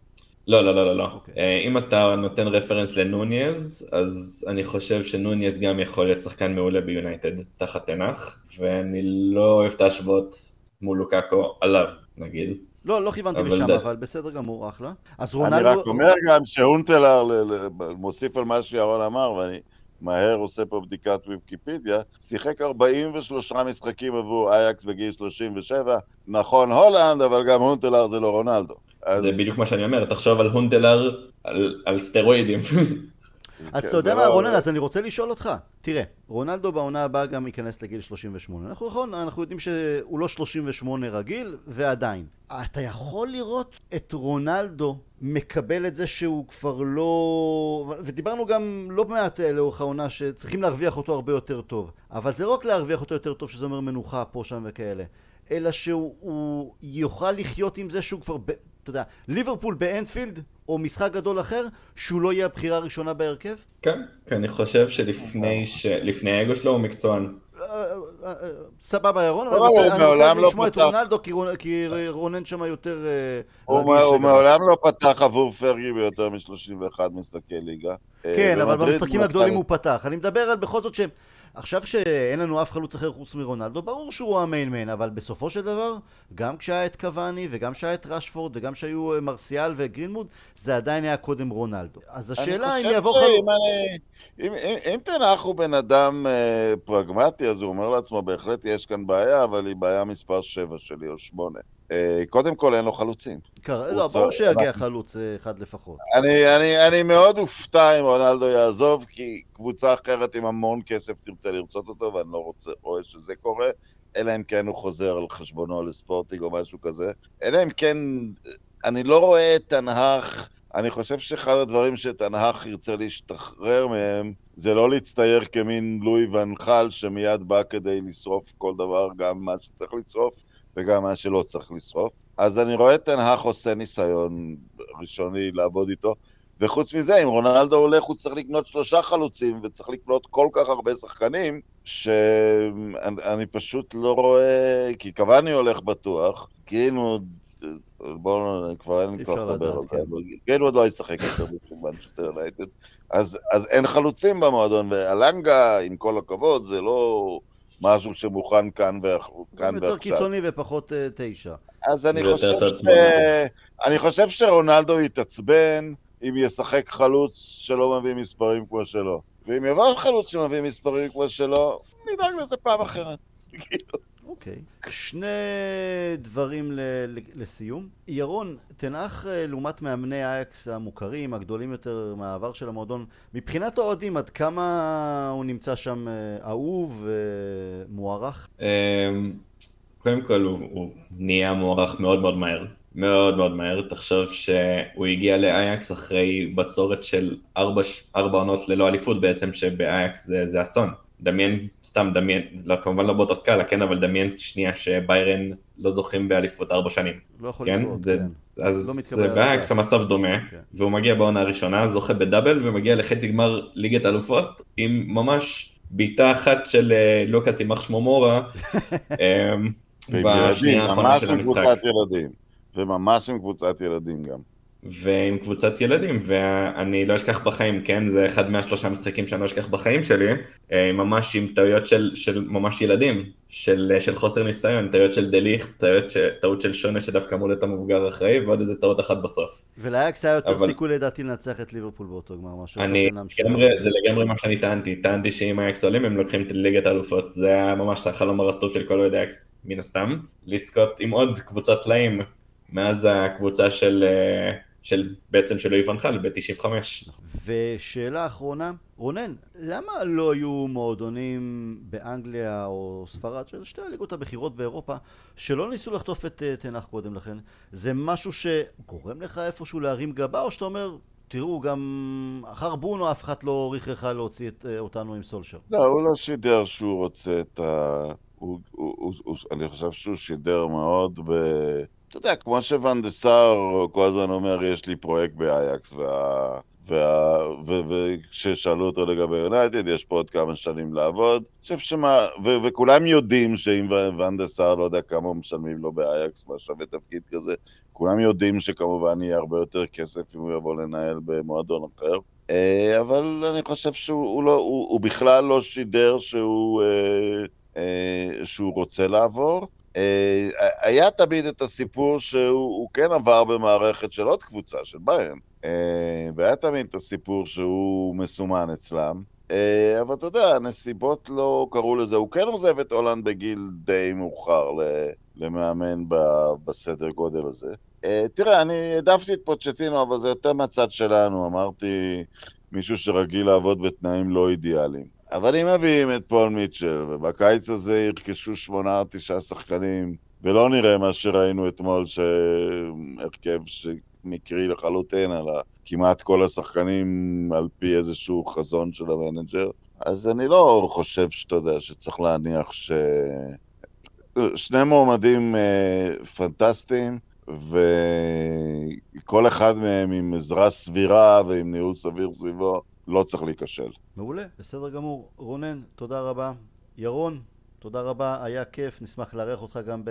לא, לא, לא, לא, לא. אוקיי. אה, אם אתה נותן רפרנס לנוניז, אז אני חושב שנוניז גם יכול להיות שחקן מעולה ביונייטד תחת תנח, ואני לא אוהב את ההשוואות מול לוקאקו עליו, נגיד. לא, לא כיוונתי אבל לשם, ד- אבל בסדר גמור, אחלה. אז אני רונלדו... רק אומר גם שהונטלאר, ל- ל- מוסיף על מה שירון אמר, ואני מהר עושה פה בדיקת ויקיפדיה, שיחק 43 משחקים עבור אייקס בגיל 37, נכון הולנד, אבל גם הונטלר זה לא רונלדו. אז- זה בדיוק מה שאני אומר, תחשוב על הונדלר על, על סטרואידים. אז כן, אתה יודע מה, לא- רונן, אז אני רוצה לשאול אותך. תראה, רונלדו בעונה הבאה גם ייכנס לגיל 38. אנחנו נכון, אנחנו יודעים שהוא לא 38 רגיל, ועדיין. אתה יכול לראות את רונלדו מקבל את זה שהוא כבר לא... ודיברנו גם לא מעט אה, לאורך העונה שצריכים להרוויח אותו הרבה יותר טוב. אבל זה לא רק להרוויח אותו יותר טוב, שזה אומר מנוחה פה, שם וכאלה. אלא שהוא הוא יוכל לחיות עם זה שהוא כבר, ב, אתה יודע, ליברפול באנפילד, או משחק גדול אחר, שהוא לא יהיה הבחירה הראשונה בהרכב? כן, כן, אני חושב שלפני ש... לפני האגו שלו הוא מקצוען. אה, אה, אה, סבבה ירון, אבל לא, אני רוצה- לא לשמוע את. רונלדו, כי רונ- כי רונן שם יותר הוא. מעולם לא פתח עבור פרגי ביותר מ-31 משחקי ליגה. כן, אבל במשחקים הוא הגדולים הוא פתח. אני מדבר על בכל זאת שהם... עכשיו כשאין לנו אף חלוץ אחר חוץ מרונלדו, ברור שהוא המיין מן, אבל בסופו של דבר, גם כשהיה את קוואני, וגם כשהיה את רשפורד, וגם שהיו אה, מרסיאל וגרינמוד, זה עדיין היה קודם רונלדו. אז השאלה אם יבוא חלוץ... אם- אם- אם תנח הוא בן אדם אה, פרגמטי, אז הוא אומר לעצמו, בהחלט יש כאן בעיה, אבל היא בעיה מספר 7 שלי, או 8. קודם כל, אין לו חלוצים. לא, ברור שיגיע חלוץ אה, אחד לפחות. אני, אני, אני מאוד אופתע אם רונלדו יעזוב, כי קבוצה אחרת עם המון כסף תרצה לרצות אותו, ואני לא רוצה, רואה שזה קורה, אלא אם כן הוא חוזר על חשבונו לספורטיג או משהו כזה. אלא אם כן, אני לא רואה את תנהך, אני חושב שאחד הדברים שתנהך ירצה להשתחרר מהם, זה לא להצטייר כמין לואי ונחל שמיד בא כדי לשרוף כל דבר, גם מה שצריך לשרוף וגם מה שלא צריך לשרוף. אז אני רואה את תנהך עושה ניסיון ראשוני לעבוד איתו. וחוץ מזה, אם רונלדו הולך, הוא צריך לקנות שלושה חלוצים, וצריך לקנות כל כך הרבה שחקנים, שאני פשוט לא רואה, כי קוואני הולך בטוח, כאילו, בואו, כבר אין לי כוח לדבר על זה, כן, עוד לא ישחק יותר במנצ'סטר יונייטד, אז אין חלוצים במועדון, ואלנגה, עם כל הכבוד, זה לא משהו שמוכן כאן ועכשיו. יותר קיצוני ופחות אה, תשע. אז אני חושב ש... אני חושב שרונלדו יתעצבן אם ישחק חלוץ שלא מביא מספרים כמו שלו. ואם יבוא חלוץ שמביא מספרים כמו שלו, נדאג לזה פעם אחרת. אוקיי. שני דברים ל- לסיום. ירון, תנח אה, לעומת מאמני אייקס המוכרים, הגדולים יותר מהעבר של המועדון, מבחינת האוהדים, עד כמה הוא נמצא שם אה, אהוב ומוערך? אמ, קודם כל הוא, הוא נהיה מוערך מאוד מאוד מהר. מאוד מאוד מהר, תחשוב שהוא הגיע לאייקס אחרי בצורת של ארבע, ארבע עונות ללא אליפות בעצם, שבאייקס זה, זה אסון. דמיין, סתם דמיין, לא, כמובן לא באותה סקאלה, כן, אבל דמיין שנייה שביירן לא זוכים באליפות ארבע שנים. לא יכול כן? לראות, כן. אז לא באייקס המצב דומה, כן. והוא מגיע בעונה הראשונה, זוכה בדאבל, ומגיע לחצי גמר ליגת אלופות, עם ממש בעיטה אחת של אה, לוקאס יימח שמו מורה, אמ, בשנייה האחרונה של המשחק. ממש עם קבוצת ילדים. וממש עם קבוצת ילדים גם. ועם קבוצת ילדים, ואני לא אשכח בחיים, כן? זה אחד מהשלושה משחקים שאני לא אשכח בחיים שלי, אה, ממש עם טעויות של, של ממש ילדים, של, של חוסר ניסיון, טעויות של דה ליכט, טעויות, טעות של שונה שדווקא אמור להיות המבוגר האחראי, ועוד איזה טעות אחת בסוף. ולאייאקס היה יותר אבל... סיכוי לדעתי לנצח את ליברפול באותו גמר, משהו אני, לגמרי, זה לגמרי מה שאני טענתי, טענתי שאם אייאקס עולים הם לוקחים את ליגת האלופות, זה היה ממש החלום הרטוב של כל אוהדי אייאקס, מן הסתם, לזכות עם עוד קבוצת טלאים מאז הקבוצה של, אה, של בעצם של לואי ואן חאל ב-95. ושאלה אחרונה, רונן, למה לא היו מועדונים באנגליה או ספרד, של שתי הליגות הבכירות באירופה, שלא ניסו לחטוף את אה, תנח קודם לכן? זה משהו שגורם לך איפשהו להרים גבה, או שאתה אומר, תראו, גם אחר בונו אף אחד לא לך להוציא את, אה, אותנו עם סולשר. לא, הוא לא שידר שהוא רוצה את ה... הוא, הוא, הוא, הוא, אני חושב שהוא שידר מאוד ב... אתה יודע, כמו שוואן כל הזמן אומר, יש לי פרויקט באייקס, וה... וכששאלו אותו לגבי יונייטד, יש פה עוד כמה שנים לעבוד. אני חושב שמה, ו- וכולם יודעים שאם ואן לא יודע כמה משלמים לו באייקס, מה שווה תפקיד כזה, כולם יודעים שכמובן יהיה הרבה יותר כסף אם הוא יבוא לנהל במועדון אחר. אה, אבל אני חושב שהוא לא, הוא, הוא בכלל לא שידר שהוא, אה, אה, שהוא רוצה לעבור. אה, היה תמיד את הסיפור שהוא כן עבר במערכת של עוד קבוצה, של ביירן. אה, והיה תמיד את הסיפור שהוא מסומן אצלם. אה, אבל אתה יודע, הנסיבות לא קראו לזה. הוא כן עוזב את הולנד בגיל די מאוחר למאמן בסדר גודל הזה. תראה, אני העדפתי את פוצ'טינו, אבל זה יותר מהצד שלנו. אמרתי, מישהו שרגיל לעבוד בתנאים לא אידיאליים. אבל אם מביאים את פול מיטשל, ובקיץ הזה ירכשו שמונה או תשעה שחקנים, ולא נראה מה שראינו אתמול, שהרכב שמקרי לחלוטין, על כמעט כל השחקנים על פי איזשהו חזון של המנג'ר, אז אני לא חושב שאתה יודע שצריך להניח ש... שני מועמדים אה, פנטסטיים, וכל אחד מהם עם עזרה סבירה ועם ניהול סביר סביבו, לא צריך להיכשל. מעולה, בסדר גמור. רונן, תודה רבה. ירון, תודה רבה, היה כיף, נשמח לארח אותך גם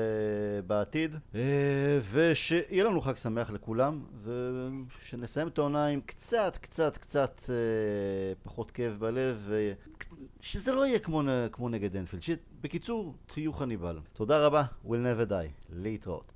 בעתיד. אה, ושיהיה לנו חג שמח לכולם, ושנסיים את העונה עם קצת, קצת, קצת אה, פחות כאב בלב, ושזה לא יהיה כמו, כמו נגד אנפילד. בקיצור, תהיו חניבל. תודה רבה, we'll never die. להתראות.